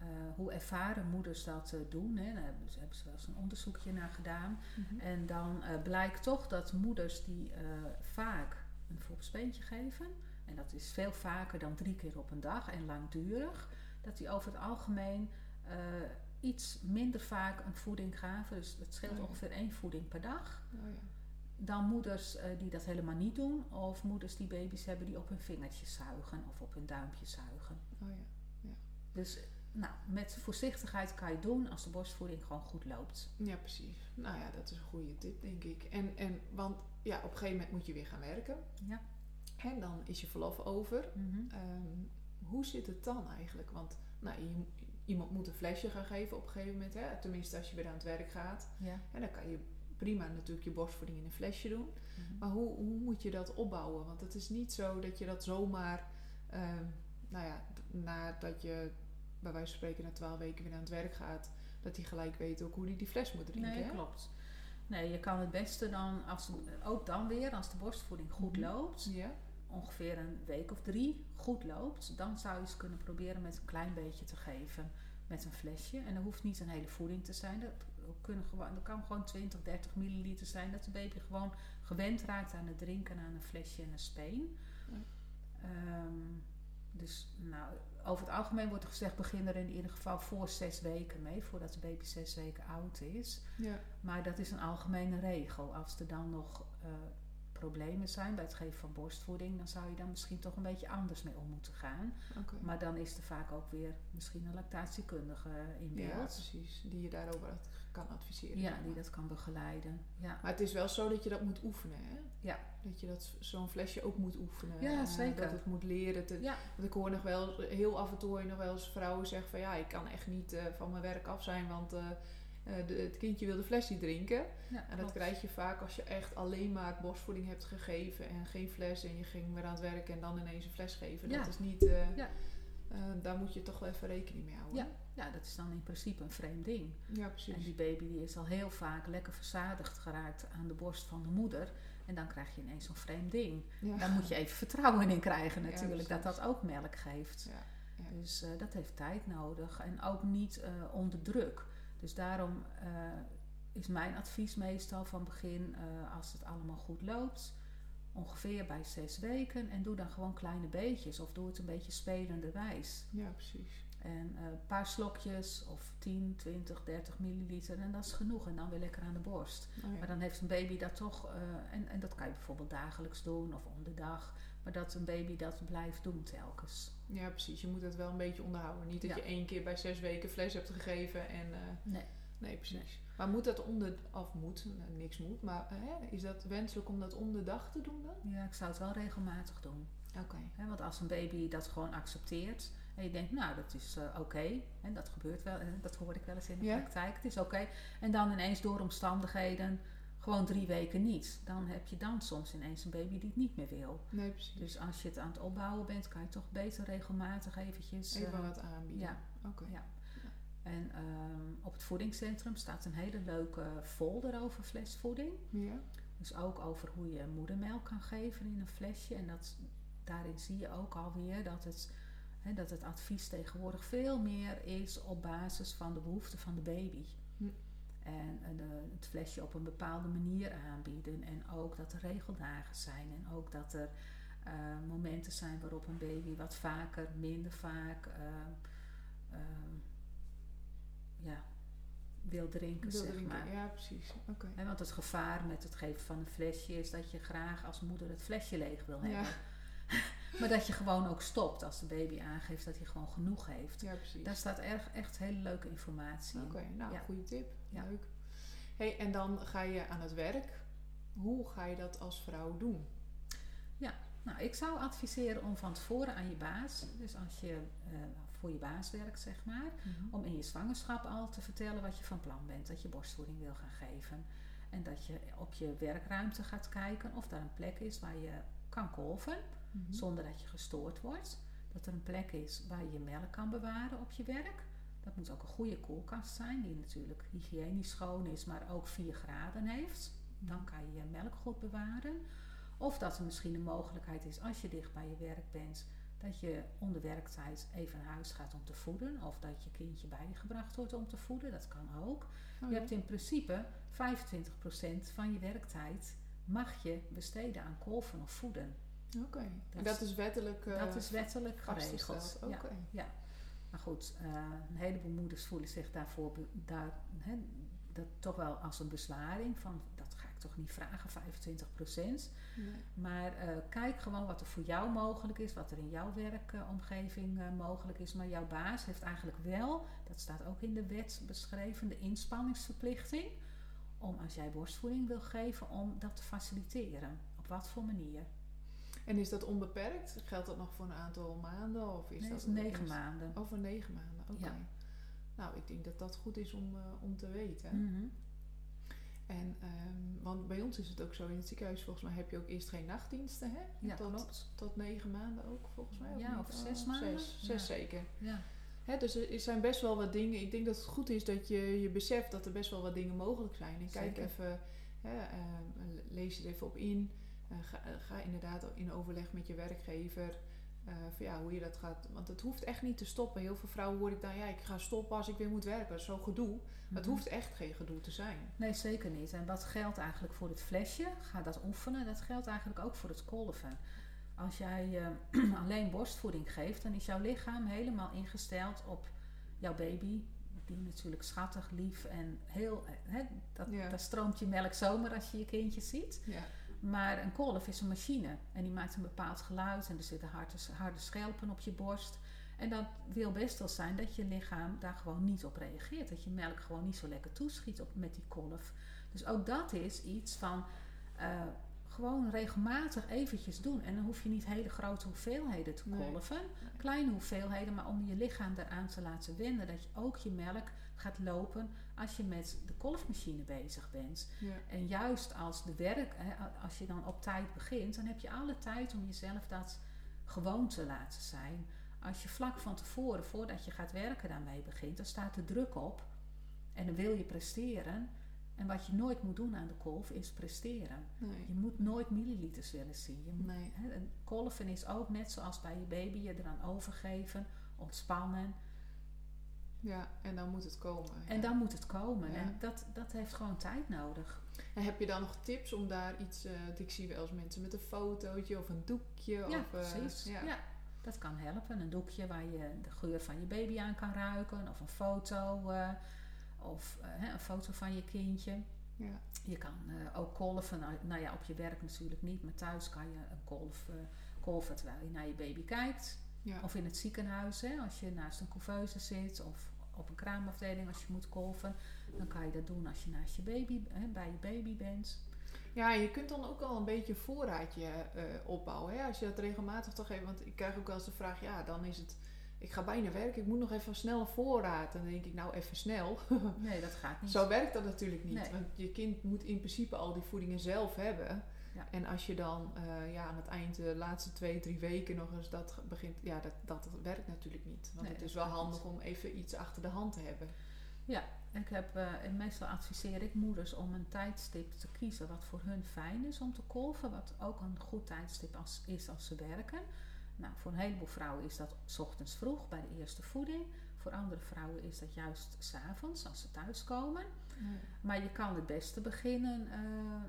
eh, hoe ervaren moeders dat eh, doen. Hè. Daar hebben ze, hebben ze wel eens een onderzoekje naar gedaan. En dan eh, blijkt toch dat moeders die eh, vaak een fopspeentje geven, en dat is veel vaker dan drie keer op een dag en langdurig, dat die over het algemeen eh, iets minder vaak een voeding gaven. Dus het scheelt Oh ja. ongeveer één voeding per dag. Nou ja. Dan moeders eh, die dat helemaal niet doen, of moeders die baby's hebben die op hun vingertjes zuigen of op hun duimpjes zuigen. Oh ja. Dus nou, met voorzichtigheid kan je doen als de borstvoeding gewoon goed loopt. Ja, precies. Nou ja, dat is een goede tip, denk ik. En, en want ja, op een gegeven moment moet je weer gaan werken. Ja. En dan is je verlof over. Mhm. Ehm, hoe zit het dan eigenlijk? Want nou, je, iemand moet een flesje gaan geven op een gegeven moment. Hè? Tenminste, als je weer aan het werk gaat. Ja. En dan kan je prima natuurlijk je borstvoeding in een flesje doen. Mhm. Maar hoe, hoe moet je dat opbouwen? Want het is niet zo dat je dat zomaar, ehm, nou ja, nadat je bij wijze van spreken na twaalf weken weer aan het werk gaat, dat hij gelijk weet ook hoe hij die fles moet drinken. Nee, hè? klopt. Nee, je kan het beste dan, als, ook dan weer, als de borstvoeding goed Mhm. loopt, Ja, ongeveer een week of drie goed loopt, dan zou je eens kunnen proberen met een klein beetje te geven met een flesje. En dat hoeft niet een hele voeding te zijn. Dat, kunnen gewoon, dat kan gewoon 20, 30 milliliter zijn. Dat de baby gewoon gewend raakt aan het drinken aan een flesje en een speen. Ja. Ehm, dus nou, over het algemeen wordt er gezegd, begin er in ieder geval voor zes weken mee, voordat de baby zes weken oud is. ja, Maar dat is een algemene regel. Als er dan nog eh, problemen zijn bij het geven van borstvoeding, dan zou je dan misschien toch een beetje anders mee om moeten gaan. Maar dan is er vaak ook weer misschien een lactatiekundige in Ja, beeld. precies. Die je daarover kan adviseren. Ja, die dat kan begeleiden. Ja, Maar het is wel zo dat je dat moet oefenen, hè? Ja. Dat je dat zo'n flesje ook moet oefenen. Ja, Eh, zeker. Dat het moet leren. Te, ja. Want ik hoor nog wel, heel af en toe nog wel eens vrouwen zeggen van ja, ik kan echt niet eh, van mijn werk af zijn, want eh, eh, de, het kindje wil de fles niet drinken. ja En dat krijg je vaak als je echt alleen maar borstvoeding hebt gegeven en geen fles en je ging weer aan het werk en dan ineens een fles geven. Ja. Dat is niet, eh, Ja. eh, daar moet je toch wel even rekening mee houden. Ja. Dat is dan in principe een vreemd ding. ja precies. En die baby die is al heel vaak lekker verzadigd geraakt aan de borst van de moeder. En dan krijg je ineens zo'n vreemd ding. Daar moet je even vertrouwen in krijgen natuurlijk, dat dat ook melk geeft. Ja, ja. Dus dat heeft tijd nodig en ook niet onder druk. Dus daarom eh, is mijn advies meestal van begin, eh, als het allemaal goed loopt, ongeveer bij zes weken. En doe dan gewoon kleine beetjes of doe het een beetje spelenderwijs. ja, precies. En eh, een paar slokjes of 10, 20, 30 milliliter en dat is genoeg. En dan weer lekker aan de borst. Oh, ja. Maar dan heeft een baby dat toch, en, en dat kan je bijvoorbeeld dagelijks doen of om de dag. Maar dat een baby dat blijft doen telkens. ja, precies. Je moet het wel een beetje onderhouden. Niet dat Ja. je één keer bij zes weken fles hebt gegeven en... eh, Nee. Nee, precies. Maar moet dat om de... Of moet, nou, niks moet. Maar hè, is dat wenselijk om dat om de dag te doen dan? Ja, ik zou het wel regelmatig doen. Oké. Want als een baby dat gewoon accepteert en je denkt, nou, dat is eh, oké. En dat gebeurt wel, en dat hoor ik wel eens in de Ja. praktijk. Het is oké. En dan ineens door omstandigheden gewoon drie weken niet. Dan heb je dan soms ineens een baby die het niet meer wil. Nee, precies. Dus als je het aan het opbouwen bent, kan je toch beter regelmatig eventjes... Even eh, wat aanbieden. ja. Oké. Ja. En ehm, op het voedingscentrum staat een hele leuke folder over flesvoeding. Ja. Dus ook over hoe je moedermelk kan geven in een flesje. En dat, daarin zie je ook alweer dat het, hè, dat het advies tegenwoordig veel meer is op basis van de behoeften van de baby. En eh, de- het flesje op een bepaalde manier aanbieden. En ook dat er regeldagen zijn. En ook dat er eh, momenten zijn waarop een baby wat vaker, minder vaak eh, eh, ja, wil drinken, Wil zeg drinken. maar. Ja, precies. Oké. Hè, want het gevaar met het geven van een flesje is dat je graag als moeder het flesje leeg wil hebben. Ja. maar dat je gewoon ook stopt als de baby aangeeft dat hij gewoon genoeg heeft. Ja, precies. Daar staat erg, echt hele leuke informatie in. Oké, nou, Ja. goede tip. Ja. Leuk. Hey, en dan ga je aan het werk. Hoe ga je dat als vrouw doen? Nou, ik zou adviseren om van tevoren aan je baas, dus als je eh, voor je baas werkt, zeg maar, om in je zwangerschap al te vertellen wat je van plan bent. Dat je borstvoeding wil gaan geven. En dat je op je werkruimte gaat kijken of daar een plek is waar je kan kolven Mhm. zonder dat je gestoord wordt. Dat er een plek is waar je melk kan bewaren op je werk. Dat moet ook een goede koelkast zijn, die natuurlijk hygiënisch schoon is, maar ook 4 graden heeft. Dan kan je je melk goed bewaren. Of dat er misschien een mogelijkheid is als je dicht bij je werk bent, dat je onder werktijd even naar huis gaat om te voeden. Of dat je kindje bij je gebracht wordt om te voeden. Dat kan ook. Oh, Je hebt in principe 25% van je werktijd mag je besteden aan kolven of voeden. Oké. En Dat is wettelijk eh, dat is wettelijk geregeld. vastgesteld. Oké. Ja. Maar goed, eh, een heleboel moeders voelen zich daarvoor daar, dat toch wel als een bezwaring van dat ga ik toch niet vragen, 25%. Nee. Maar eh, kijk gewoon wat er voor jou mogelijk is, wat er in jouw werkomgeving eh, mogelijk is. Maar jouw baas heeft eigenlijk wel, dat staat ook in de wet beschreven, de inspanningsverplichting. Om als jij borstvoeding wil geven, om dat te faciliteren. Op wat voor manier? En is dat onbeperkt? Geldt dat nog voor een aantal maanden? Of is Nee, dat is negen maanden. Over negen maanden, oké. Ja. Nou, ik denk dat dat goed is om, eh, om te weten. Mhm. En, ehm, want bij ons is het ook zo, in het ziekenhuis volgens mij heb je ook eerst geen nachtdiensten, hè? Ja, tot. Tot negen maanden ook, volgens mij. Ja, niet? of zes Oh, maanden. Zes, Ja. zes zeker. Ja. Hè, dus er zijn best wel wat dingen. Ik denk dat het goed is dat je, je beseft dat er best wel wat dingen mogelijk zijn. En kijk Zeker. even, hè, ehm, lees er even op in. Eh, ga, eh, ga inderdaad in overleg met je werkgever. eh, van ja, hoe je dat gaat. Want het hoeft echt niet te stoppen. Heel veel vrouwen hoor ik dan, ja, ik ga stoppen als ik weer moet werken. Dat is zo gedoe. Maar het Mhm. hoeft echt geen gedoe te zijn. Nee, zeker niet. En wat geldt eigenlijk voor het flesje? Ga dat oefenen. Dat geldt eigenlijk ook voor het kolven. Als jij alleen borstvoeding geeft, dan is jouw lichaam helemaal ingesteld op jouw baby. Die natuurlijk schattig, lief en heel... Hè, dat, Ja. Daar stroomt je melk zomaar als je je kindje ziet. Ja. Maar een kolf is een machine. En die maakt een bepaald geluid. En er zitten harde, harde schelpen op je borst. En dat wil best wel zijn dat je lichaam daar gewoon niet op reageert. Dat je melk gewoon niet zo lekker toeschiet op, met die kolf. Dus ook dat is iets van eh, gewoon regelmatig eventjes doen. En dan hoef je niet hele grote hoeveelheden te Nee. kolven. Kleine hoeveelheden, maar om je lichaam eraan te laten wennen. Dat je ook je melk gaat lopen als je met de kolfmachine bezig bent. Ja. En juist als de werk, hè, als je dan op tijd begint, dan heb je alle tijd om jezelf dat gewoon te laten zijn. Als je vlak van tevoren, voordat je gaat werken, daarmee begint, dan staat de druk op en dan wil je presteren. En wat je nooit moet doen aan de kolf is presteren. Nee. Je moet nooit milliliters willen zien. Je moet, Nee. hè, en kolven is ook net zoals bij je baby je eraan overgeven, ontspannen. Ja, en dan moet het komen. En dan moet het komen. Ja. En dat, dat heeft gewoon tijd nodig. En heb je dan nog tips om daar iets... want ik zie wel eens mensen met een fotootje of een doekje. Ja, of, eh, precies. ja. Ja. dat kan helpen. Een doekje waar je de geur van je baby aan kan ruiken. Of een foto. eh, of een foto van je kindje. Ja. Je kan ook kolven. Nou, nou ja, op je werk natuurlijk niet. Maar thuis kan je een kolf, kolven terwijl je naar je baby kijkt. Ja. Of in het ziekenhuis. Hè, als je naast een couveuse zit. Of op een kraamafdeling als je moet kolven. Dan kan je dat doen als je naast je baby, hè, bij je baby bent. Ja, je kunt dan ook al een beetje voorraadje eh, opbouwen. Hè? Als je dat regelmatig toch even... Want ik krijg ook wel eens de vraag... Ja, dan is het... Ik ga bijna werken. Ik moet nog even snel een voorraad. En dan denk ik, nou even snel. Nee, dat gaat niet. Zo werkt dat natuurlijk niet. Nee. Want je kind moet in principe al die voedingen zelf hebben. Ja. En als je dan eh, ja, aan het eind de laatste twee, drie weken nog eens dat begint... Ja, dat, dat werkt natuurlijk niet. Want Nee, het is wel handig om even iets achter de hand te hebben. Ik heb, eh, en meestal adviseer ik moeders om een tijdstip te kiezen wat voor hun fijn is om te kolven. Wat ook een goed tijdstip als, is als ze werken. Nou, voor een heleboel vrouwen is dat 's ochtends vroeg bij de eerste voeding. Voor andere vrouwen is dat juist s'avonds als ze thuiskomen. Nee. Maar je kan het beste beginnen, eh,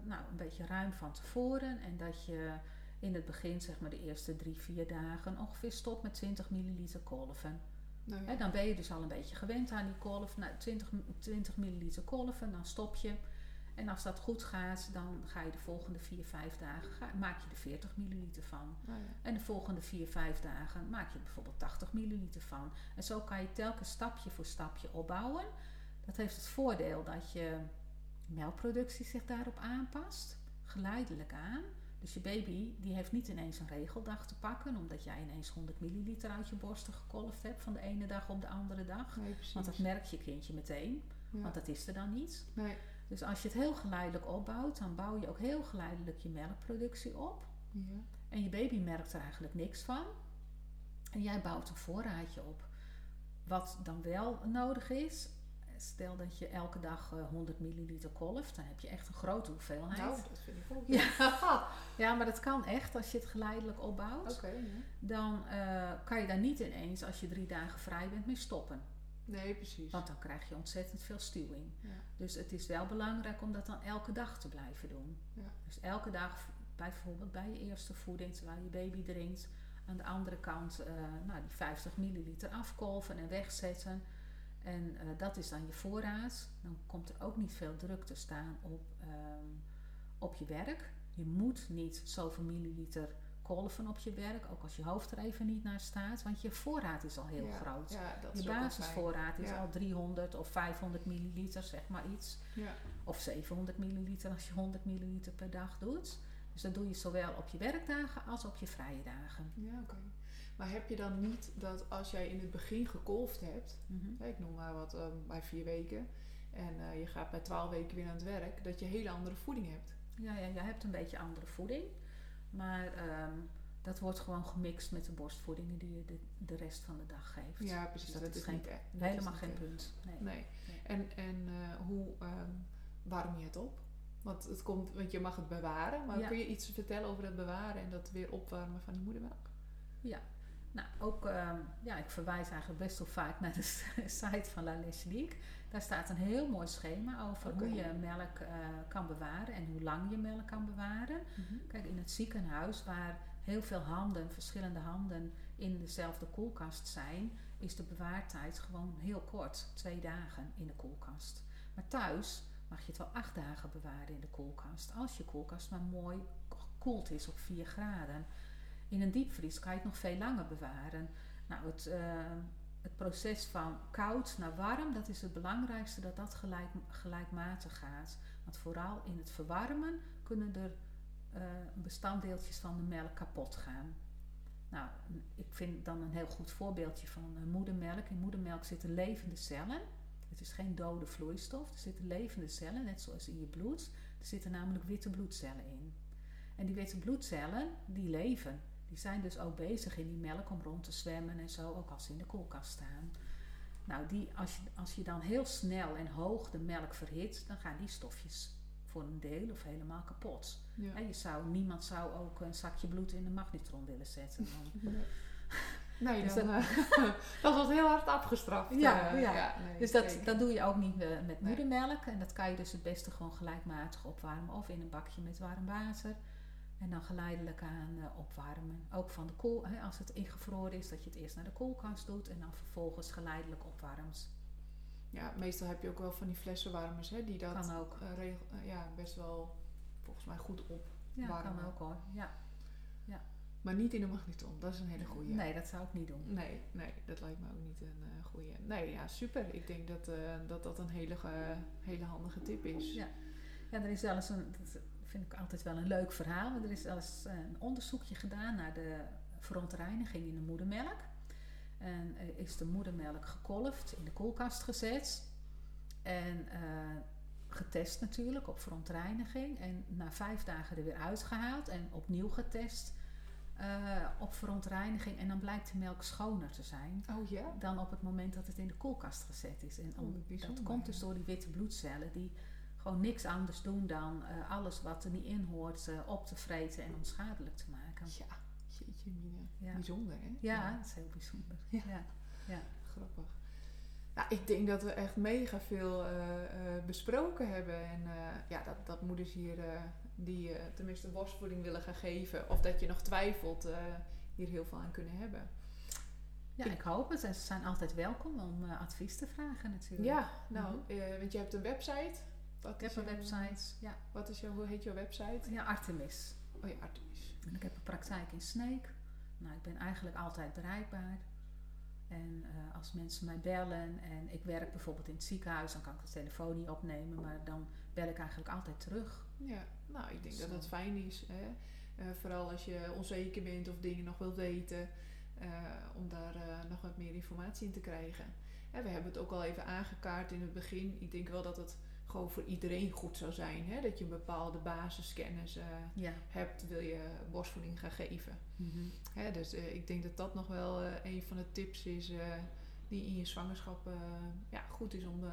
nou, een beetje ruim van tevoren. En dat je in het begin, zeg maar de eerste drie, vier dagen, ongeveer stopt met 20 milliliter kolven. Nou ja. Dan ben je dus al een beetje gewend aan die kolf. Nou, 20, m- 20 milliliter kolven, dan stop je. En als dat goed gaat, dan ga je de volgende 4, 5 dagen, ga, maak je er 40 milliliter van. Ja. En de volgende 4, 5 dagen maak je er bijvoorbeeld 80 milliliter van. En zo kan je telkens stapje voor stapje opbouwen. Dat heeft het voordeel dat je melkproductie zich daarop aanpast, geleidelijk aan. Dus je baby die heeft niet ineens een regeldag te pakken, omdat jij ineens 100 milliliter uit je borsten gekolfd hebt van de ene dag op de andere dag. Nee. Want dat merkt je kindje meteen, Ja. want dat is er dan niet. Nee. Dus als je het heel geleidelijk opbouwt, dan bouw je ook heel geleidelijk je melkproductie op. Ja. En je baby merkt er eigenlijk niks van. En jij bouwt een voorraadje op. Wat dan wel nodig is, stel dat je elke dag eh, 100 milliliter kolft, dan heb je echt een grote hoeveelheid. Nou, dat vind ik ook. Ja. ja, maar dat kan echt als je het geleidelijk opbouwt. Oké, ja. Dan eh, kan je daar niet ineens, als je drie dagen vrij bent, mee stoppen. Nee, precies. Want dan krijg je ontzettend veel stuwing. Ja. Dus het is wel belangrijk om dat dan elke dag te blijven doen. Ja. Dus elke dag, bijvoorbeeld bij je eerste voeding, terwijl je baby drinkt, aan de andere kant eh, nou, die 50 milliliter afkolven en wegzetten. En eh, dat is dan je voorraad. Dan komt er ook niet veel druk te staan op, ehm, op je werk. Je moet niet zoveel milliliter kolven op je werk, ook als je hoofd er even niet naar staat, want je voorraad is al heel Ja, groot. Ja, Je basisvoorraad is Ja. al 300 of 500 milliliter, zeg maar iets. Of 700 milliliter als je 100 milliliter per dag doet. Dus dat doe je zowel op je werkdagen als op je vrije dagen. Ja, oké. Maar heb je dan niet dat als jij in het begin gekolfd hebt, Mhm. ik noem maar wat, ehm, bij vier weken, en eh, je gaat bij twaalf weken weer aan het werk, dat je hele andere voeding hebt? Ja, ja, je hebt een beetje andere voeding. Maar ehm, dat wordt gewoon gemixt met de borstvoedingen die je de, de rest van de dag geeft. Ja, precies. Dus dat dat is geen- niet, e- Helemaal geen punt. Nee. Nee. Nee. En, en eh, hoe warm je het op? Want, het komt, want je mag het bewaren, maar Ja. kun je iets vertellen over het bewaren en dat weer opwarmen van die moedermelk? Nou, ook, ehm, ja, ik verwijs eigenlijk best wel vaak naar de site van La Leslique. Daar staat een heel mooi schema over hoe je melk eh, kan bewaren en hoe lang je melk kan bewaren. Kijk, in het ziekenhuis waar heel veel handen, verschillende handen in dezelfde koelkast zijn, is de bewaartijd gewoon heel kort. Twee dagen in de koelkast. Maar thuis mag je het wel acht dagen bewaren in de koelkast. Als je koelkast maar mooi gekoeld is op 4 graden. In een diepvries kan je het nog veel langer bewaren. Nou, het, eh, het proces van koud naar warm, dat is het belangrijkste dat dat gelijk, gelijkmatig gaat. Want vooral in het verwarmen kunnen er eh, bestanddeeltjes van de melk kapot gaan. Nou, ik vind dan een heel goed voorbeeldje van eh, moedermelk. In moedermelk zitten levende cellen. Het is geen dode vloeistof. Er zitten levende cellen, net zoals in je bloed. Er zitten namelijk witte bloedcellen in. En die witte bloedcellen, die leven. Die zijn dus ook bezig in die melk om rond te zwemmen en zo, ook als ze in de koelkast staan. Nou, die, als, je, als je dan heel snel en hoog de melk verhit, dan gaan die stofjes voor een deel of helemaal kapot. Ja. Hè, je zou, niemand zou ook een zakje bloed in de magnetron willen zetten. Dan. Nee, Dus dan, dat- eh, dat wordt heel hard afgestraft. Ja, eh, ja. nee, Dus dat, dat doe je ook niet eh, met moedermelk. En dat kan je dus het beste gewoon gelijkmatig opwarmen. Of in een bakje met warm water. En dan geleidelijk aan eh, opwarmen. Ook van de koel, hè, als het ingevroren is, dat je het eerst naar de koelkast doet. En dan vervolgens geleidelijk opwarmt. Ja, meestal heb je ook wel van die flessenwarmers hè, die dat Kan ook. eh, regel- eh, ja, best wel volgens mij goed op. Ja, kan ook hoor. Ja. Maar niet in de magnetron, dat is een hele goede. Nee, dat zou ik niet doen. Nee, nee, dat lijkt me ook niet een eh goede. Nee, ja, super. Ik denk dat dat, dat een hele, hele handige tip is. Ja. Ja, er is wel eens een, vind ik altijd wel een leuk verhaal, er is eens eh, een onderzoekje gedaan naar de verontreiniging in de moedermelk. En eh, is de moedermelk gekolfd, in de koelkast gezet en eh, getest natuurlijk op verontreiniging. En na vijf dagen er weer uitgehaald en opnieuw getest op verontreiniging. En dan blijkt de melk schoner te zijn Oh ja? dan op het moment dat het in de koelkast gezet is. En om- dat komt dus door die witte bloedcellen die gewoon niks anders doen dan eh, alles wat er niet in hoort eh, op te vreten en onschadelijk te maken. Ja, jeetje mina. Ja. Bijzonder hè? Ja, dat is heel bijzonder. Ja. Ja. Grappig. Ja, ik denk dat we echt mega veel eh, besproken hebben. En ja, dat, dat moeders hier, die tenminste borstvoeding willen gaan geven, of dat je nog twijfelt, hier heel veel aan kunnen hebben. Ja, Ik- ik hoop het. En ze zijn altijd welkom om advies te vragen natuurlijk. Ja, nou, Mhm. want je hebt een website. Wat Ik heb een website. Ja, Wat is jouw, hoe heet jouw website? ja Artemis. Oh ja, Artemis. En ik heb een praktijk in Sneek. Nou, ik ben eigenlijk altijd bereikbaar. En eh, als mensen mij bellen en ik werk bijvoorbeeld in het ziekenhuis, dan kan ik de telefoon niet opnemen, maar dan bel ik eigenlijk altijd terug. Ja, nou, ik denk dat dat fijn is. Hè? Eh, vooral als je onzeker bent of dingen nog wilt weten, eh, om daar nog wat meer informatie in te krijgen. Hè, we hebben het ook al even aangekaart in het begin. Ik denk wel dat het gewoon voor iedereen goed zou zijn. Hè? Dat je een bepaalde basiskennis eh, Ja. hebt, wil je borstvoeding gaan geven. Hè, dus eh, ik denk dat dat nog wel eh, een van de tips is die in je zwangerschap ja, goed is om,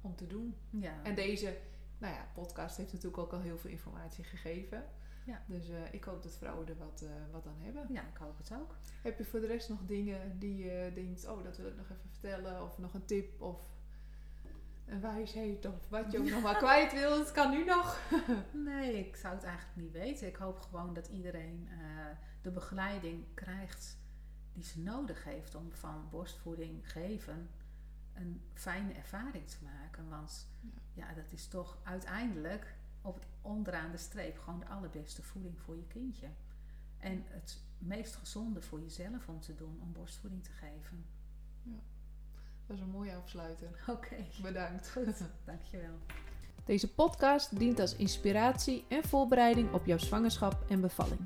om te doen. ja. En deze nou ja, podcast heeft natuurlijk ook al heel veel informatie gegeven. Ja. Dus ik hoop dat vrouwen er wat, wat aan hebben. ja, ik hoop het ook. Heb je voor de rest nog dingen die je denkt, oh dat wil ik nog even vertellen, of nog een tip, of een wijsheid, of wat je ook nog maar kwijt wilt, het kan nu nog. Nee, ik zou het eigenlijk niet weten. Ik hoop gewoon dat iedereen eh, de begeleiding krijgt die ze nodig heeft om van borstvoeding geven een fijne ervaring te maken. Want Ja. ja, dat is toch uiteindelijk op het onderaan de streep gewoon de allerbeste voeding voor je kindje. En het meest gezonde voor jezelf om te doen om borstvoeding te geven. Dat is een mooie afsluiter. Oké, Bedankt. goed. Dankjewel. Deze podcast dient als inspiratie en voorbereiding op jouw zwangerschap en bevalling.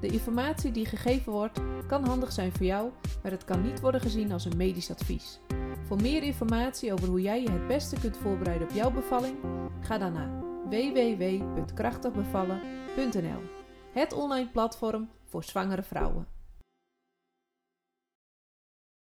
De informatie die gegeven wordt kan handig zijn voor jou, maar het kan niet worden gezien als een medisch advies. Voor meer informatie over hoe jij je het beste kunt voorbereiden op jouw bevalling, ga dan naar www.krachtigbevallen.nl. Het online platform voor zwangere vrouwen.